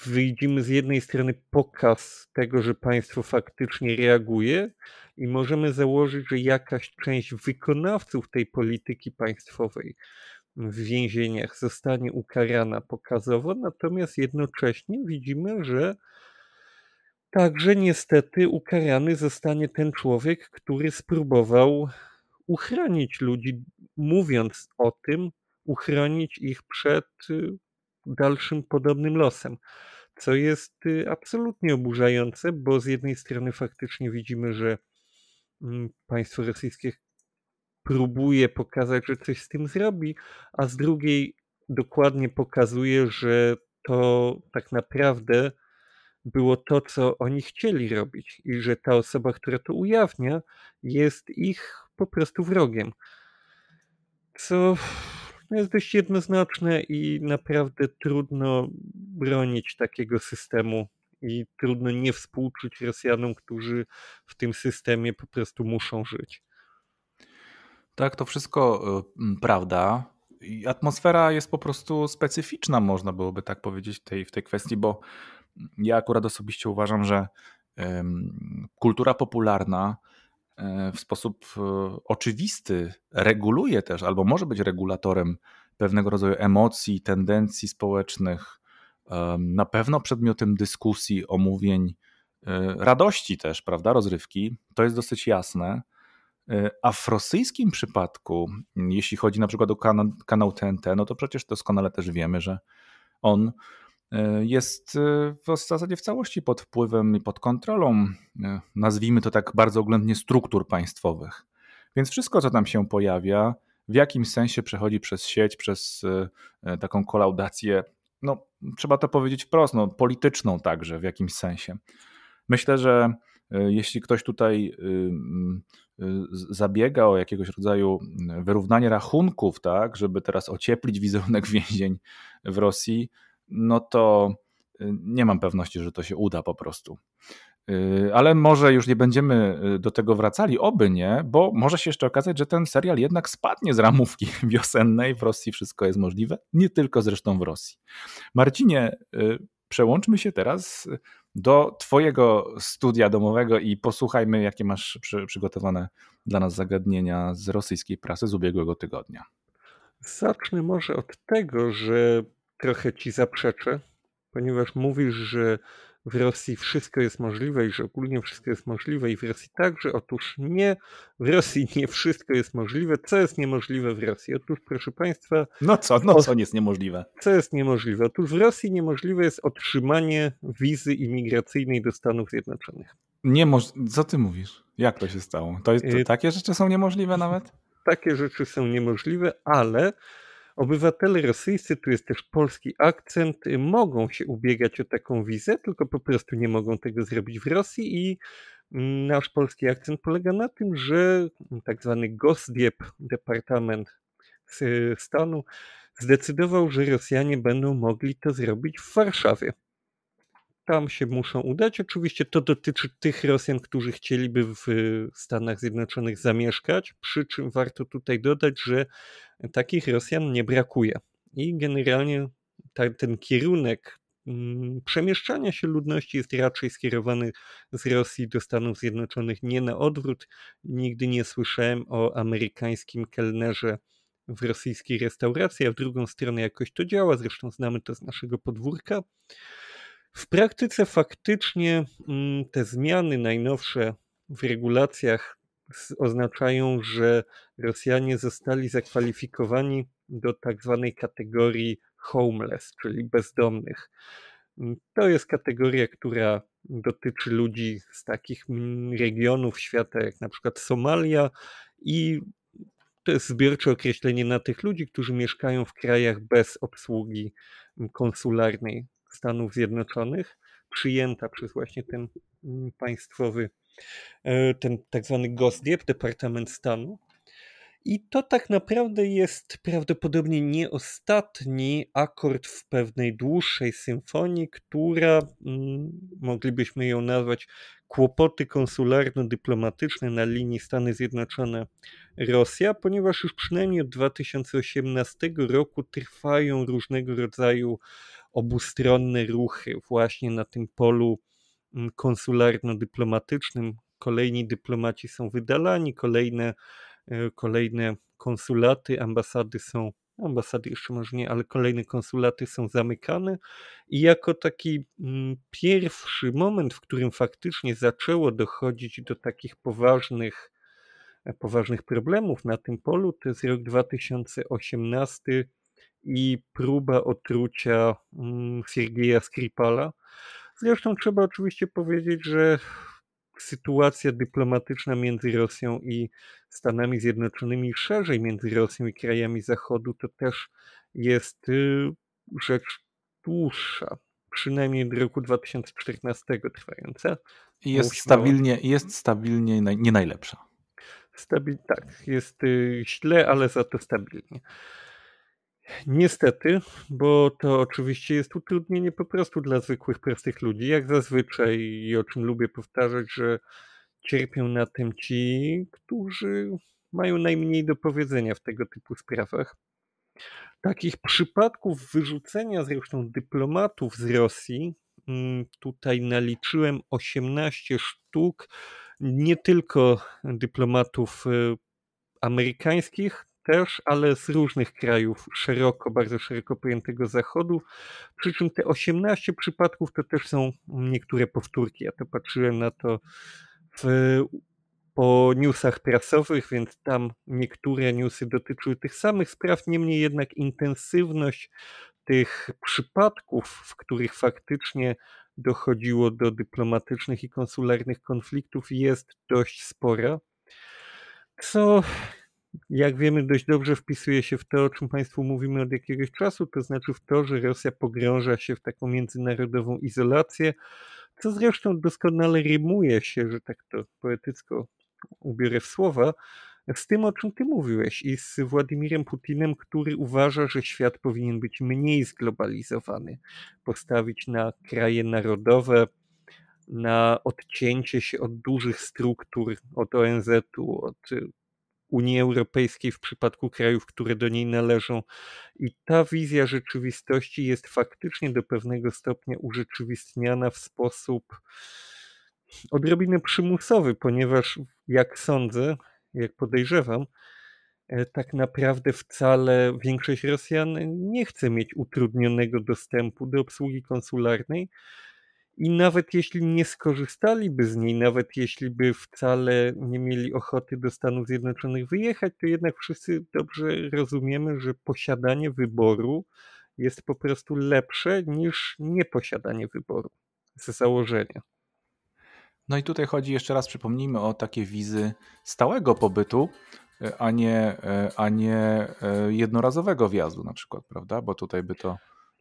widzimy z jednej strony pokaz tego, że państwo faktycznie reaguje i możemy założyć, że jakaś część wykonawców tej polityki państwowej w więzieniach zostanie ukarana pokazowo, natomiast jednocześnie widzimy, że także niestety ukarany zostanie ten człowiek, który spróbował uchronić ludzi, mówiąc o tym, uchronić ich przed y, dalszym podobnym losem. Co jest y, absolutnie oburzające, bo z jednej strony faktycznie widzimy, że mm, państwo rosyjskie próbuje pokazać, że coś z tym zrobi, a z drugiej dokładnie pokazuje, że to tak naprawdę było to, co oni chcieli robić i że ta osoba, która to ujawnia, jest ich po prostu wrogiem. Co no jest dość jednoznaczne i naprawdę trudno bronić takiego systemu i trudno nie współczuć Rosjanom, którzy w tym systemie po prostu muszą żyć. Tak, to wszystko y, prawda. I atmosfera jest po prostu specyficzna, można byłoby tak powiedzieć tej, w tej kwestii, bo ja akurat osobiście uważam, że kultura popularna e, w sposób e, oczywisty reguluje też, albo może być regulatorem pewnego rodzaju emocji, tendencji społecznych, na pewno przedmiotem dyskusji, omówień, e, radości też, prawda, rozrywki. To jest dosyć jasne. A w rosyjskim przypadku, jeśli chodzi na przykład o kanał, TNT, no to przecież doskonale też wiemy, że on E, jest e, w zasadzie w całości pod wpływem i pod kontrolą, e, nazwijmy to tak bardzo oględnie, struktur państwowych. Więc wszystko, co tam się pojawia, w jakimś sensie przechodzi przez sieć, przez taką kolaudację, no trzeba to powiedzieć wprost, no, polityczną także w jakimś sensie. Myślę, że jeśli ktoś tutaj zabiega o jakiegoś rodzaju wyrównanie rachunków, tak, żeby teraz ocieplić wizerunek (laughs) więzień w Rosji, no to y, nie mam pewności, że to się uda po prostu. Y, ale może już nie będziemy y, do tego wracali, oby nie, bo może się jeszcze okazać, że ten serial jednak spadnie z ramówki (laughs) wiosennej. W Rosji wszystko jest możliwe, nie tylko zresztą w Rosji. Marcinie, przełączmy się teraz do Twojego studia domowego i posłuchajmy, jakie masz przy, przygotowane dla nas zagadnienia z rosyjskiej prasy z ubiegłego tygodnia. Zacznę może od tego, że trochę ci zaprzeczę, ponieważ mówisz, że w Rosji wszystko jest możliwe i że ogólnie wszystko jest możliwe i w Rosji także. Otóż nie, w Rosji nie wszystko jest możliwe. Co jest niemożliwe w Rosji? Otóż, proszę Państwa. No co, no co jest niemożliwe? Co jest niemożliwe? Otóż w Rosji niemożliwe jest otrzymanie wizy imigracyjnej do Stanów Zjednoczonych. Nie co ty mówisz? Jak to się stało? To jest, to y, takie rzeczy są niemożliwe nawet? Takie rzeczy są niemożliwe, ale Obywatele rosyjscy, tu jest też polski akcent, y, mogą się ubiegać o taką wizę, tylko po prostu nie mogą tego zrobić w Rosji i mm, nasz polski akcent polega na tym, że tak zwany Gosdiep, Departament Stanu, zdecydował, że Rosjanie będą mogli to zrobić w Warszawie. Tam się muszą udać. Oczywiście to dotyczy tych Rosjan, którzy chcieliby w Stanach Zjednoczonych zamieszkać, przy czym warto tutaj dodać, że takich Rosjan nie brakuje. I generalnie ta, ten kierunek mm, przemieszczania się ludności jest raczej skierowany z Rosji do Stanów Zjednoczonych, nie na odwrót. Nigdy nie słyszałem o amerykańskim kelnerze w rosyjskiej restauracji, a w drugą stronę jakoś to działa. Zresztą znamy to z naszego podwórka. W praktyce faktycznie mm, te zmiany najnowsze w regulacjach oznaczają, że Rosjanie zostali zakwalifikowani do tak zwanej kategorii homeless, czyli bezdomnych. Mm, to jest kategoria, która dotyczy ludzi z takich mm, regionów świata, jak na przykład Somalia, i to jest zbiorcze określenie na tych ludzi, którzy mieszkają w krajach bez obsługi konsularnej Stanów Zjednoczonych, przyjęta przez właśnie ten mm, państwowy, ten tak zwany Gosdiep, Departament Stanu. I to tak naprawdę jest prawdopodobnie nie ostatni akord w pewnej dłuższej symfonii, która mm, moglibyśmy ją nazwać kłopoty konsularno-dyplomatyczne na linii Stany Zjednoczone-Rosja, ponieważ już przynajmniej od 2018 roku trwają różnego rodzaju obustronne ruchy właśnie na tym polu konsularno-dyplomatycznym. Kolejni dyplomaci są wydalani, kolejne, e, kolejne konsulaty, ambasady są, ambasady jeszcze może nie, ale kolejne konsulaty są zamykane. I jako taki pierwszy moment, w którym faktycznie zaczęło dochodzić do takich poważnych, e, poważnych problemów na tym polu, to jest rok 2018 i próba otrucia Siergieja Skripala. Zresztą trzeba oczywiście powiedzieć, że sytuacja dyplomatyczna między Rosją i Stanami Zjednoczonymi, szerzej między Rosją i krajami Zachodu, to też jest y, rzecz dłuższa, przynajmniej do roku 2014 trwająca. Jest stabilnie, jest stabilnie nie najlepsza. Stabil, tak, jest y, źle, ale za to stabilnie. Niestety, bo to oczywiście jest utrudnienie po prostu dla zwykłych, prostych ludzi, jak zazwyczaj i o czym lubię powtarzać, że cierpią na tym ci, którzy mają najmniej do powiedzenia w tego typu sprawach. Takich przypadków wyrzucenia zresztą dyplomatów z Rosji mm, tutaj naliczyłem 18 sztuk, nie tylko dyplomatów y, amerykańskich też, ale z różnych krajów szeroko, bardzo szeroko pojętego Zachodu. Przy czym te 18 przypadków to też są niektóre powtórki. Ja to patrzyłem na to w po newsach prasowych, więc tam niektóre newsy dotyczyły tych samych spraw, niemniej jednak intensywność tych przypadków, w których faktycznie dochodziło do dyplomatycznych i konsularnych konfliktów, jest dość spora. Co, jak wiemy, dość dobrze wpisuje się w to, o czym Państwu mówimy od jakiegoś czasu, to znaczy w to, że Rosja pogrąża się w taką międzynarodową izolację, co zresztą doskonale rymuje się, że tak to poetycko ubiorę w słowa, z tym, o czym ty mówiłeś i z Władimirem Putinem, który uważa, że świat powinien być mniej zglobalizowany, postawić na kraje narodowe, na odcięcie się od dużych struktur, od ONZ-u, od Unii Europejskiej w przypadku krajów, które do niej należą. I ta wizja rzeczywistości jest faktycznie do pewnego stopnia urzeczywistniana w sposób odrobinę przymusowy, ponieważ jak sądzę, jak podejrzewam, e, tak naprawdę wcale większość Rosjan nie chce mieć utrudnionego dostępu do obsługi konsularnej. I nawet jeśli nie skorzystaliby z niej, nawet jeśli by wcale nie mieli ochoty do Stanów Zjednoczonych wyjechać, to jednak wszyscy dobrze rozumiemy, że posiadanie wyboru jest po prostu lepsze niż nieposiadanie wyboru z założenia. No i tutaj chodzi jeszcze raz, przypomnijmy o takie wizy stałego pobytu, e, a nie, e, a nie e, jednorazowego wjazdu na przykład, prawda? Bo tutaj by to,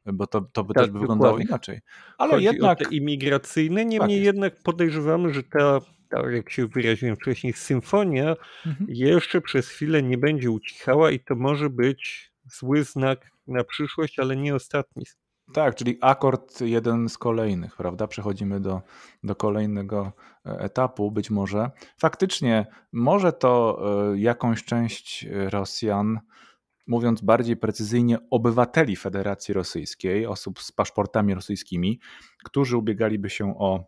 bo to, to by tak, też by wyglądało inaczej. Ale chodzi jednak... O te imigracyjne, niemniej tak jednak podejrzewamy, że ta, tak jak się wyraziłem wcześniej, symfonia mhm. jeszcze przez chwilę nie będzie ucichała i to może być zły znak na przyszłość, ale nie ostatni. Tak, czyli akord jeden z kolejnych, prawda? Przechodzimy do, do kolejnego e, etapu, być może. Faktycznie, może to e, jakąś część Rosjan, mówiąc bardziej precyzyjnie, obywateli Federacji Rosyjskiej, osób z paszportami rosyjskimi, którzy ubiegali się o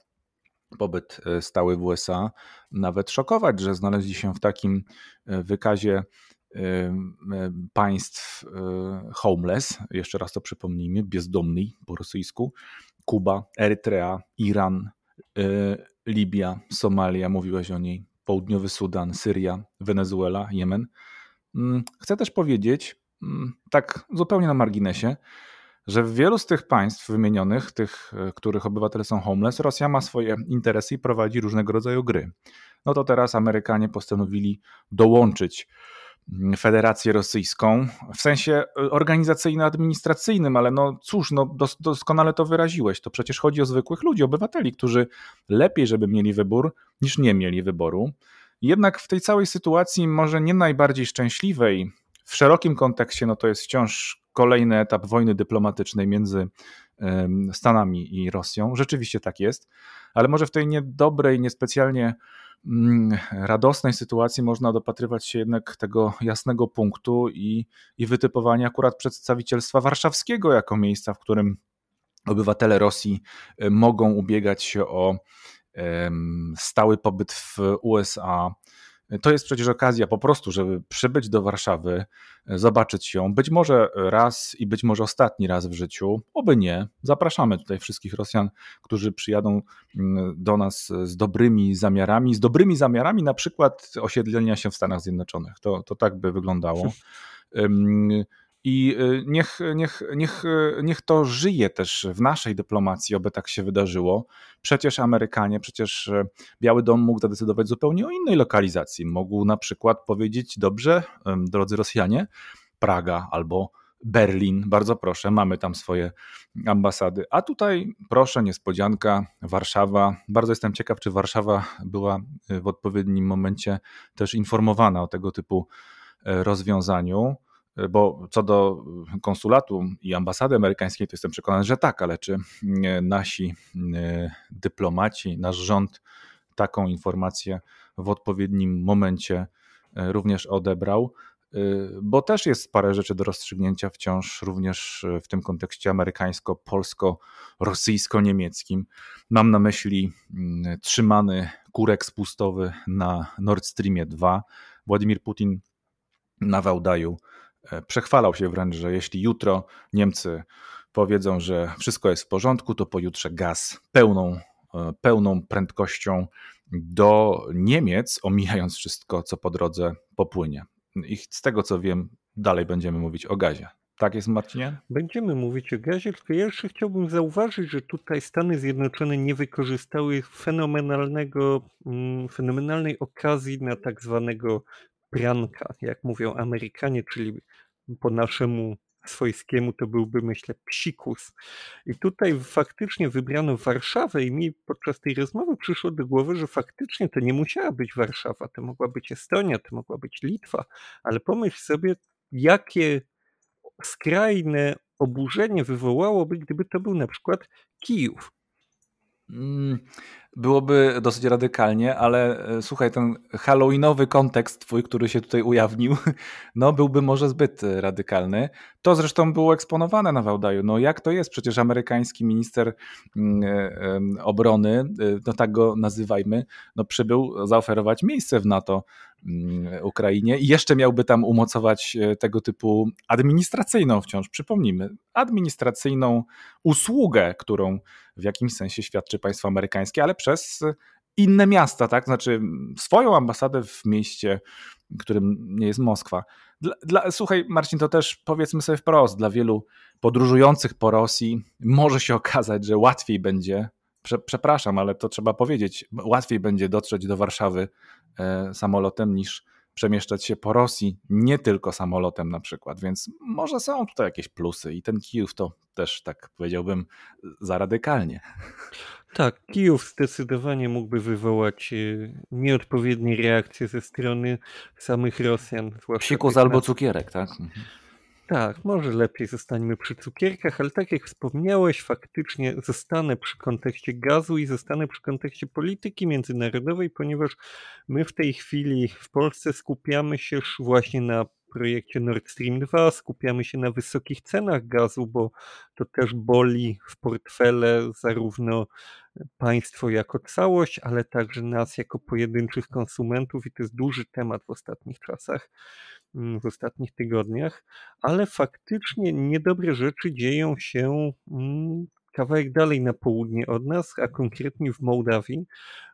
pobyt e, stały w USA, nawet szokować, że znaleźli się w takim wykazie państw homeless, jeszcze raz to przypomnijmy, bezdomny po rosyjsku, Kuba, Erytrea, Iran, Libia, Somalia, mówiłeś o niej, Południowy Sudan, Syria, Wenezuela, Jemen. Mm, chcę też powiedzieć, mm, tak zupełnie na marginesie, że w wielu z tych państw wymienionych, tych, e, których obywatele są homeless, Rosja ma swoje interesy i prowadzi różnego rodzaju gry. No to teraz Amerykanie postanowili dołączyć Federację Rosyjską w sensie e, organizacyjno-administracyjnym, ale no cóż, no dos doskonale to wyraziłeś. To przecież chodzi o zwykłych ludzi, obywateli, którzy lepiej, żeby mieli wybór, niż nie mieli wyboru. Jednak w tej całej sytuacji, może nie najbardziej szczęśliwej, w szerokim kontekście, no to jest wciąż kolejny etap wojny dyplomatycznej między Stanami i Rosją. Rzeczywiście tak jest, ale może w tej niedobrej, niespecjalnie Mm, radosnej sytuacji można dopatrywać się jednak tego jasnego punktu i, i wytypowania akurat przedstawicielstwa warszawskiego jako miejsca, w którym obywatele Rosji mogą ubiegać się o stały pobyt w USA, to jest przecież okazja po prostu, żeby przybyć do Warszawy, zobaczyć ją, być może raz i być może ostatni raz w życiu, oby nie. Zapraszamy tutaj wszystkich Rosjan, którzy przyjadą mm, do nas z dobrymi zamiarami, z dobrymi zamiarami na przykład osiedlenia się w Stanach Zjednoczonych. To, to tak by wyglądało. (laughs) I y, niech, niech, niech, niech to żyje też w naszej dyplomacji, oby tak się wydarzyło. Przecież Amerykanie, przecież e, Biały Dom mógł zadecydować zupełnie o innej lokalizacji. Mógł na przykład powiedzieć: Dobrze, drodzy Rosjanie, Praga albo Berlin, bardzo proszę, mamy tam swoje ambasady. A tutaj, proszę, niespodzianka, Warszawa. Bardzo jestem ciekaw, czy Warszawa była w odpowiednim momencie też informowana o tego typu e, rozwiązaniu. Bo co do konsulatu i ambasady amerykańskiej, to jestem przekonany, że tak, ale czy nasi dyplomaci, nasz rząd taką informację w odpowiednim momencie również odebrał? Bo też jest parę rzeczy do rozstrzygnięcia wciąż, również w tym kontekście amerykańsko-polsko-rosyjsko-niemieckim. Mam na myśli trzymany kurek spustowy na Nord Streamie 2. Władimir Putin na Wałdaju E, przechwalał się wręcz, że jeśli jutro Niemcy powiedzą, że wszystko jest w porządku, to pojutrze gaz pełną, e, pełną prędkością do Niemiec, omijając wszystko, co po drodze popłynie. I z tego co wiem, dalej będziemy mówić o gazie. Tak jest, Marcinie? Będziemy mówić o gazie, tylko ja jeszcze chciałbym zauważyć, że tutaj Stany Zjednoczone nie wykorzystały fenomenalnego, mm, fenomenalnej okazji na tak zwanego pranka, jak mówią Amerykanie, czyli po naszemu swojskiemu to byłby, myślę, psikus. I tutaj faktycznie wybrano Warszawę i mi podczas tej rozmowy przyszło do głowy, że faktycznie to nie musiała być Warszawa, to mogła być Estonia, to mogła być Litwa, ale pomyśl sobie, jakie skrajne oburzenie wywołałoby, gdyby to był na przykład Kijów. Mm, byłoby dosyć radykalnie, ale e, słuchaj, ten halloweenowy kontekst twój, który się tutaj ujawnił, (laughs) no byłby może zbyt e, radykalny. To zresztą było eksponowane na Wałdaju. No jak to jest? Przecież amerykański minister mm, e, obrony, no tak go nazywajmy, no przybył zaoferować miejsce w NATO mm, Ukrainie i jeszcze miałby tam umocować tego typu administracyjną wciąż, przypomnijmy, administracyjną usługę, którą w jakimś sensie świadczy państwo amerykańskie, ale przez inne miasta, tak? Znaczy swoją ambasadę w mieście, którym nie jest Moskwa. Dla, dla, słuchaj, Marcin, to też powiedzmy sobie wprost, dla wielu podróżujących po Rosji może się okazać, że łatwiej będzie, prze, przepraszam, ale to trzeba powiedzieć, łatwiej będzie dotrzeć do Warszawy e, samolotem niż przemieszczać się po Rosji, nie tylko samolotem na przykład, więc może są tutaj jakieś plusy i ten Kijów to też tak powiedziałbym za radykalnie. Tak, Kijów zdecydowanie mógłby wywołać e, nieodpowiednie reakcje ze strony samych Rosjan. Psikus albo cukierek, tak? Tak, może lepiej zostańmy przy cukierkach, ale tak jak wspomniałeś, faktycznie zostanę przy kontekście gazu i zostanę przy kontekście polityki międzynarodowej, ponieważ my w tej chwili w Polsce skupiamy się właśnie na projekcie Nord Stream 2, skupiamy się na wysokich cenach gazu, bo to też boli w portfele zarówno państwo jako całość, ale także nas jako pojedynczych konsumentów i to jest duży temat w ostatnich czasach. Mm, w ostatnich tygodniach, ale faktycznie niedobre rzeczy dzieją się mm, kawałek dalej na południe od nas, a konkretnie w Mołdawii,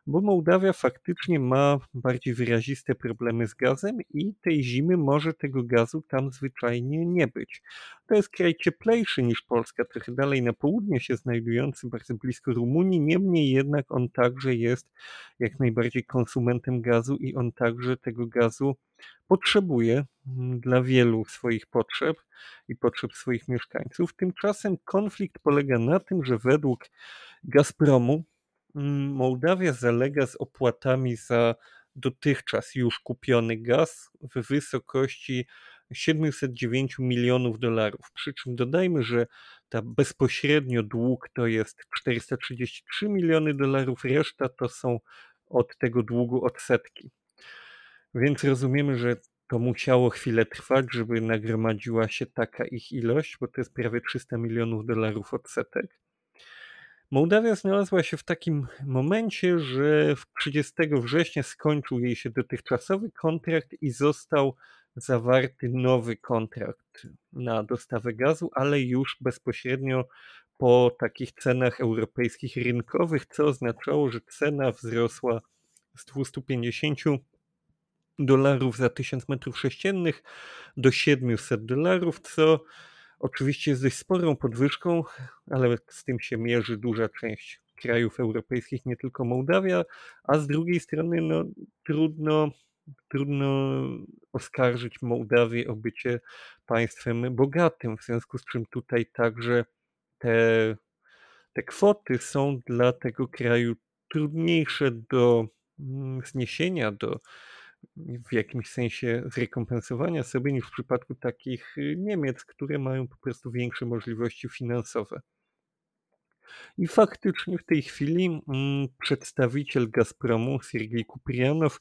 bo Mołdawia faktycznie ma bardziej wyraziste problemy z gazem i tej zimy może tego gazu tam zwyczajnie nie być. To jest kraj cieplejszy niż Polska, trochę dalej na południe się znajdujący, bardzo blisko Rumunii, niemniej jednak on także jest jak najbardziej konsumentem gazu i on także tego gazu potrzebuje mm, dla wielu swoich potrzeb i potrzeb swoich mieszkańców. Tymczasem konflikt polega na tym, że według Gazpromu mm, Mołdawia zalega z opłatami za dotychczas już kupiony gaz w wysokości 709 milionów dolarów. Przy czym dodajmy, że ta bezpośrednio dług to jest 433 miliony dolarów, reszta to są od tego długu odsetki. Więc rozumiemy, że to musiało chwilę trwać, żeby nagromadziła się taka ich ilość, bo to jest prawie 300 milionów dolarów odsetek. Mołdawia znalazła się w takim momencie, że 30 września skończył jej się dotychczasowy kontrakt i został zawarty nowy kontrakt na dostawę gazu, ale już bezpośrednio po takich cenach europejskich rynkowych, co oznaczało, że cena wzrosła z 250 dolarów za 1000 metrów sześciennych do 700 dolarów, co oczywiście jest dość sporą podwyżką, ale z tym się mierzy duża część krajów europejskich, nie tylko Mołdawia, a z drugiej strony no, trudno, trudno oskarżyć Mołdawię o bycie państwem bogatym, w związku z czym tutaj także te, te kwoty są dla tego kraju trudniejsze do mm, zniesienia, do w jakimś sensie zrekompensowania sobie niż w przypadku takich Niemiec, które mają po prostu większe możliwości finansowe. I faktycznie w tej chwili mm, przedstawiciel Gazpromu, Siergiej Kuprianow,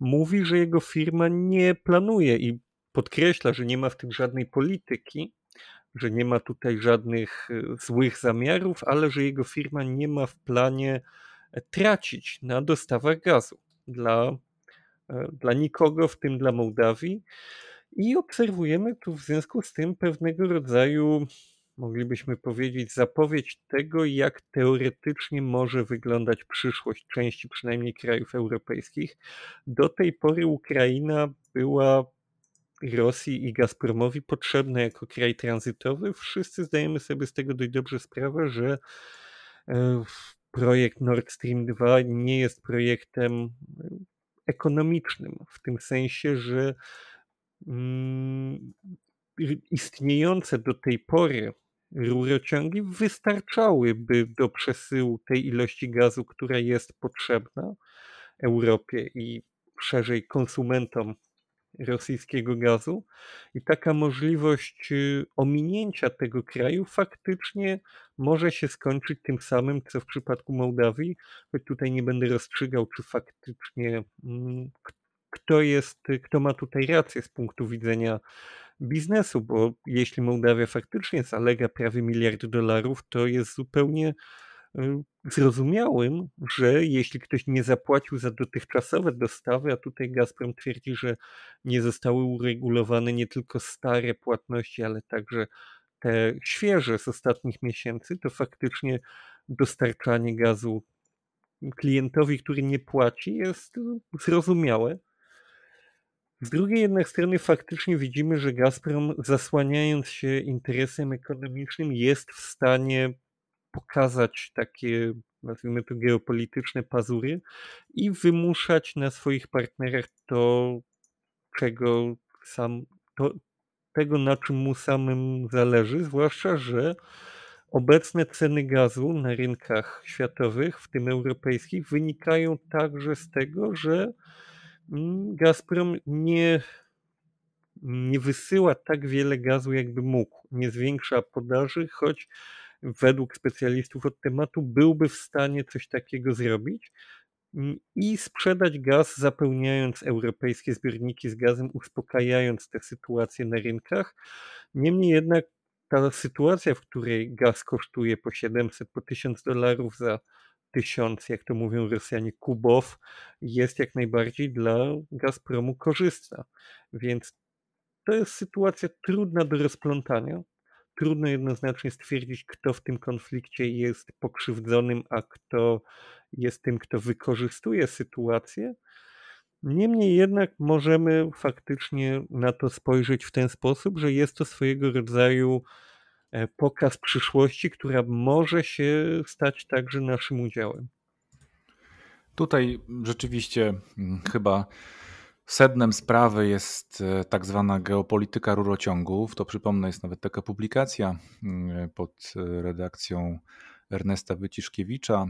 mówi, że jego firma nie planuje i podkreśla, że nie ma w tym żadnej polityki, że nie ma tutaj żadnych y, złych zamiarów, ale że jego firma nie ma w planie e, tracić na dostawach gazu dla, dla nikogo, w tym dla Mołdawii. I obserwujemy tu w związku z tym pewnego rodzaju moglibyśmy powiedzieć, zapowiedź tego, jak teoretycznie może wyglądać przyszłość części przynajmniej krajów europejskich. Do tej pory Ukraina była Rosji i Gazpromowi potrzebna jako kraj tranzytowy. Wszyscy zdajemy sobie z tego dość dobrze sprawę, że e, projekt Nord Stream 2 nie jest projektem ekonomicznym, w tym sensie, że mm, istniejące do tej pory rurociągi wystarczałyby do przesyłu tej ilości gazu, która jest potrzebna Europie i szerzej konsumentom rosyjskiego gazu. I taka możliwość y, ominięcia tego kraju faktycznie może się skończyć tym samym, co w przypadku Mołdawii, choć tutaj nie będę rozstrzygał, czy faktycznie mm, kto jest, kto ma tutaj rację z punktu widzenia biznesu, bo jeśli Mołdawia faktycznie zalega prawie miliard dolarów, to jest zupełnie y, zrozumiałym, że jeśli ktoś nie zapłacił za dotychczasowe dostawy, a tutaj Gazprom twierdzi, że nie zostały uregulowane nie tylko stare płatności, ale także te świeże z ostatnich miesięcy, to faktycznie dostarczanie gazu klientowi, który nie płaci, jest zrozumiałe. Z drugiej jednak strony faktycznie widzimy, że Gazprom zasłaniając się interesem ekonomicznym jest w stanie pokazać takie, nazwijmy to geopolityczne pazury i wymuszać na swoich partnerach to, czego sam, to, tego na czym mu samym zależy, zwłaszcza, że obecne ceny gazu na rynkach światowych, w tym europejskich, wynikają także z tego, że Mm, Gazprom nie, nie wysyła tak wiele gazu, jakby mógł. Nie zwiększa podaży, choć według specjalistów od tematu byłby w stanie coś takiego zrobić i sprzedać gaz, zapełniając europejskie zbiorniki z gazem, uspokajając tę sytuację na rynkach. Niemniej jednak ta sytuacja, w której gaz kosztuje po 700, po 1000 dolarów za tysiąc, jak to mówią Rosjanie, kubow jest jak najbardziej dla Gazpromu korzystna. Więc to jest sytuacja trudna do rozplątania. Trudno jednoznacznie stwierdzić, kto w tym konflikcie jest pokrzywdzonym, a kto jest tym, kto wykorzystuje sytuację. Niemniej jednak możemy faktycznie na to spojrzeć w ten sposób, że jest to swojego rodzaju E, pokaz przyszłości, która może się stać także naszym udziałem. Tutaj rzeczywiście mm, chyba sednem sprawy jest e, tak zwana geopolityka rurociągów. To przypomnę, jest nawet taka publikacja mm, pod e, redakcją Ernesta Wyciszkiewicza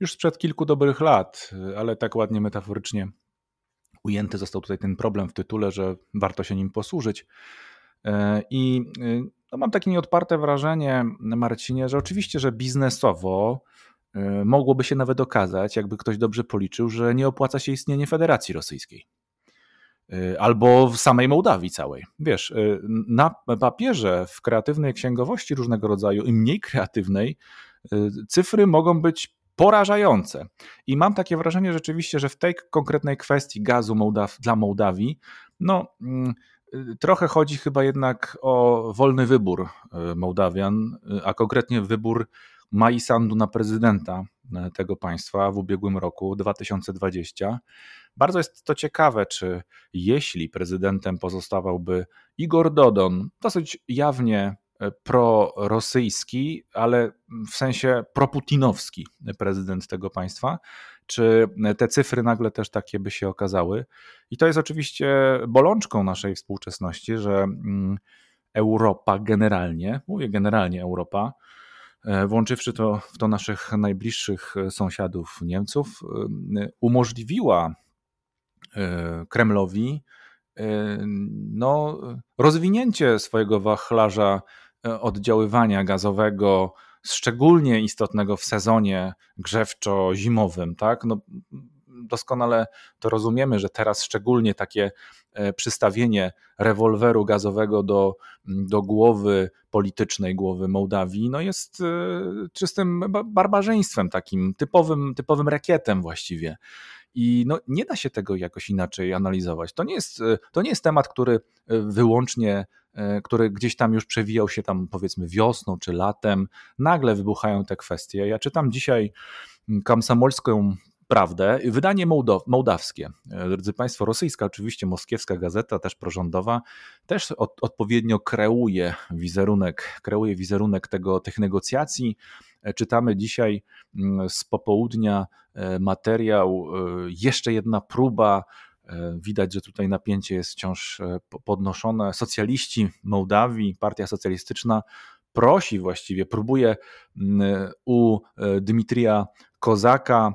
już sprzed kilku dobrych lat, ale tak ładnie metaforycznie ujęty został tutaj ten problem w tytule, że warto się nim posłużyć. I no mam takie nieodparte wrażenie, Marcinie, że oczywiście, że biznesowo mogłoby się nawet okazać, jakby ktoś dobrze policzył, że nie opłaca się istnienie Federacji Rosyjskiej. Y, albo w samej Mołdawii całej. Wiesz, y, na papierze, w kreatywnej księgowości różnego rodzaju i mniej kreatywnej, cyfry mogą być porażające. I mam takie wrażenie rzeczywiście, że w tej konkretnej kwestii gazu Mołdaw, dla Mołdawii, no mm, Trochę chodzi chyba jednak o wolny wybór Mołdawian, a konkretnie wybór Maisandu na prezydenta tego państwa w ubiegłym roku 2020. Bardzo jest to ciekawe, czy jeśli prezydentem pozostawałby Igor Dodon, dosyć jawnie prorosyjski, ale w sensie proputinowski prezydent tego państwa, czy te cyfry nagle też takie by się okazały. I to jest oczywiście bolączką naszej współczesności, że mm, Europa generalnie, mówię generalnie Europa, e, włączywszy to w to naszych najbliższych sąsiadów Niemców, e, umożliwiła Kremlowi no, rozwinięcie swojego wachlarza oddziaływania gazowego, szczególnie istotnego w sezonie grzewczo-zimowym, tak? No, doskonale to rozumiemy, że teraz szczególnie takie e, przystawienie rewolweru gazowego do, do głowy politycznej, głowy Mołdawii, no jest e, czystym barbarzyństwem, takim typowym, typowym rekietem właściwie. I no, nie da się tego jakoś inaczej analizować. To nie jest, e, to nie jest temat, który wyłącznie, który gdzieś tam już przewijał się tam powiedzmy wiosną czy latem. Nagle wybuchają te kwestie. Ja czytam dzisiaj komsomolską prawdę. Wydanie Mołdow, mołdawskie, e, drodzy Państwo, rosyjska, oczywiście moskiewska gazeta, też prorządowa, też od, odpowiednio kreuje wizerunek, kreuje wizerunek tego, tych negocjacji. E, czytamy dzisiaj mm, z popołudnia e, materiał, jeszcze jedna próba Widać, że tutaj napięcie jest wciąż podnoszone. Socjaliści Mołdawii, Partia Socjalistyczna prosi właściwie, próbuje mm, u Dmitrija Kozaka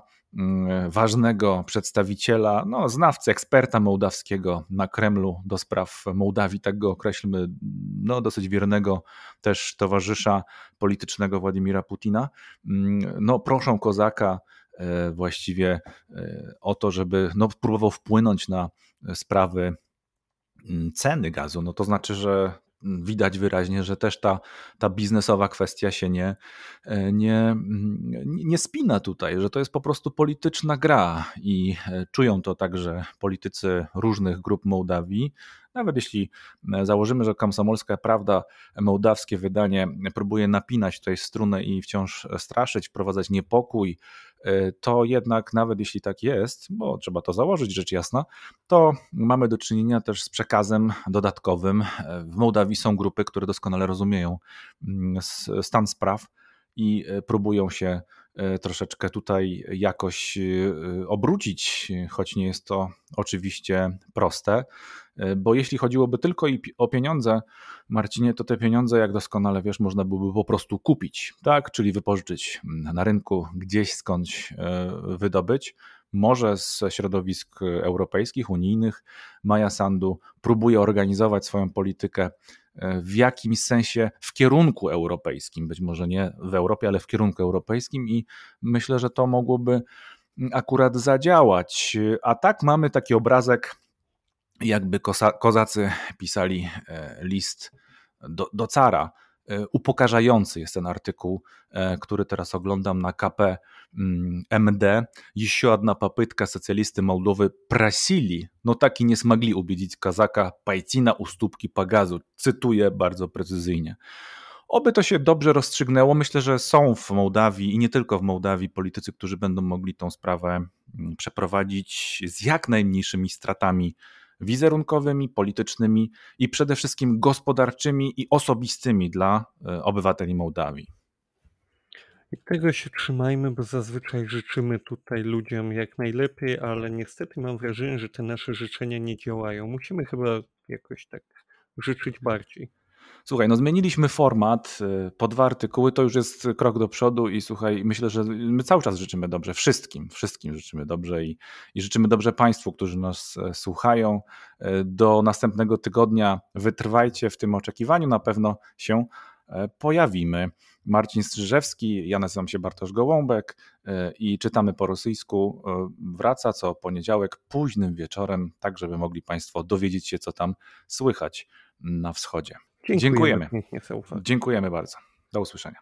ważnego przedstawiciela, no, znawcy, eksperta mołdawskiego na Kremlu do spraw Mołdawii, tak go określmy, no, dosyć wiernego też towarzysza politycznego Władimira Putina. Mm, no, proszą Kozaka e, właściwie e, o to, żeby no, próbował wpłynąć na sprawy mm, ceny gazu. No to znaczy, że widać wyraźnie, że też ta, ta biznesowa kwestia się nie, e, nie, nie spina tutaj, że to jest po prostu polityczna gra i e, czują to także politycy różnych grup Mołdawii. Nawet jeśli e, założymy, że Komsomolska Prawda, mołdawskie wydanie, próbuje napinać tutaj strunę i wciąż straszyć, wprowadzać niepokój, to jednak nawet jeśli tak jest, bo trzeba to założyć, rzecz jasna, to mamy do czynienia też z przekazem dodatkowym. W Mołdawii są grupy, które doskonale rozumieją mm, stan spraw i e, próbują się troszeczkę tutaj jakoś obrócić, choć nie jest to oczywiście proste. E, bo jeśli chodziłoby tylko o pieniądze, Marcinie, to te pieniądze, jak doskonale wiesz, można byłoby po prostu kupić, tak? Czyli wypożyczyć na rynku, gdzieś skądś e, wydobyć. Może z środowisk europejskich, unijnych. Maja Sandu próbuje organizować swoją politykę e, w jakimś sensie w kierunku europejskim, być może nie w Europie, ale w kierunku europejskim, i myślę, że to mogłoby akurat zadziałać. A tak mamy taki obrazek jakby kozacy pisali e, list do, do cara. E, upokarzający jest ten artykuł, e, który teraz oglądam na KP MD. Еще одна попытка socjalisty Mołdowy prasili, no taki nie smogli убедить Kazaka пойти na уступки по газу. Cytuję bardzo precyzyjnie. Oby to się dobrze rozstrzygnęło. Myślę, że są w Mołdawii i nie tylko w Mołdawii politycy, którzy będą mogli tą sprawę przeprowadzić z jak najmniejszymi stratami wizerunkowymi, politycznymi i przede wszystkim gospodarczymi i osobistymi dla e, obywateli Mołdawii. I tego się trzymajmy, bo zazwyczaj życzymy tutaj ludziom jak najlepiej, ale niestety mam wrażenie, że te nasze życzenia nie działają. Musimy chyba jakoś tak życzyć bardziej. Słuchaj, no zmieniliśmy format y, po dwa artykuły, to już jest krok do przodu i słuchaj, myślę, że my cały czas życzymy dobrze wszystkim, wszystkim życzymy dobrze i, i życzymy dobrze Państwu, którzy nas e, słuchają. E, do następnego tygodnia wytrwajcie w tym oczekiwaniu, na pewno się pojawimy. Marcin Strzyżewski, ja nazywam się Bartosz Gołąbek i czytamy po rosyjsku. Wraca co poniedziałek późnym wieczorem, tak żeby mogli Państwo dowiedzieć się, co tam słychać na wschodzie. Dziękujemy. Dziękujemy. Dziękujemy bardzo. Do usłyszenia.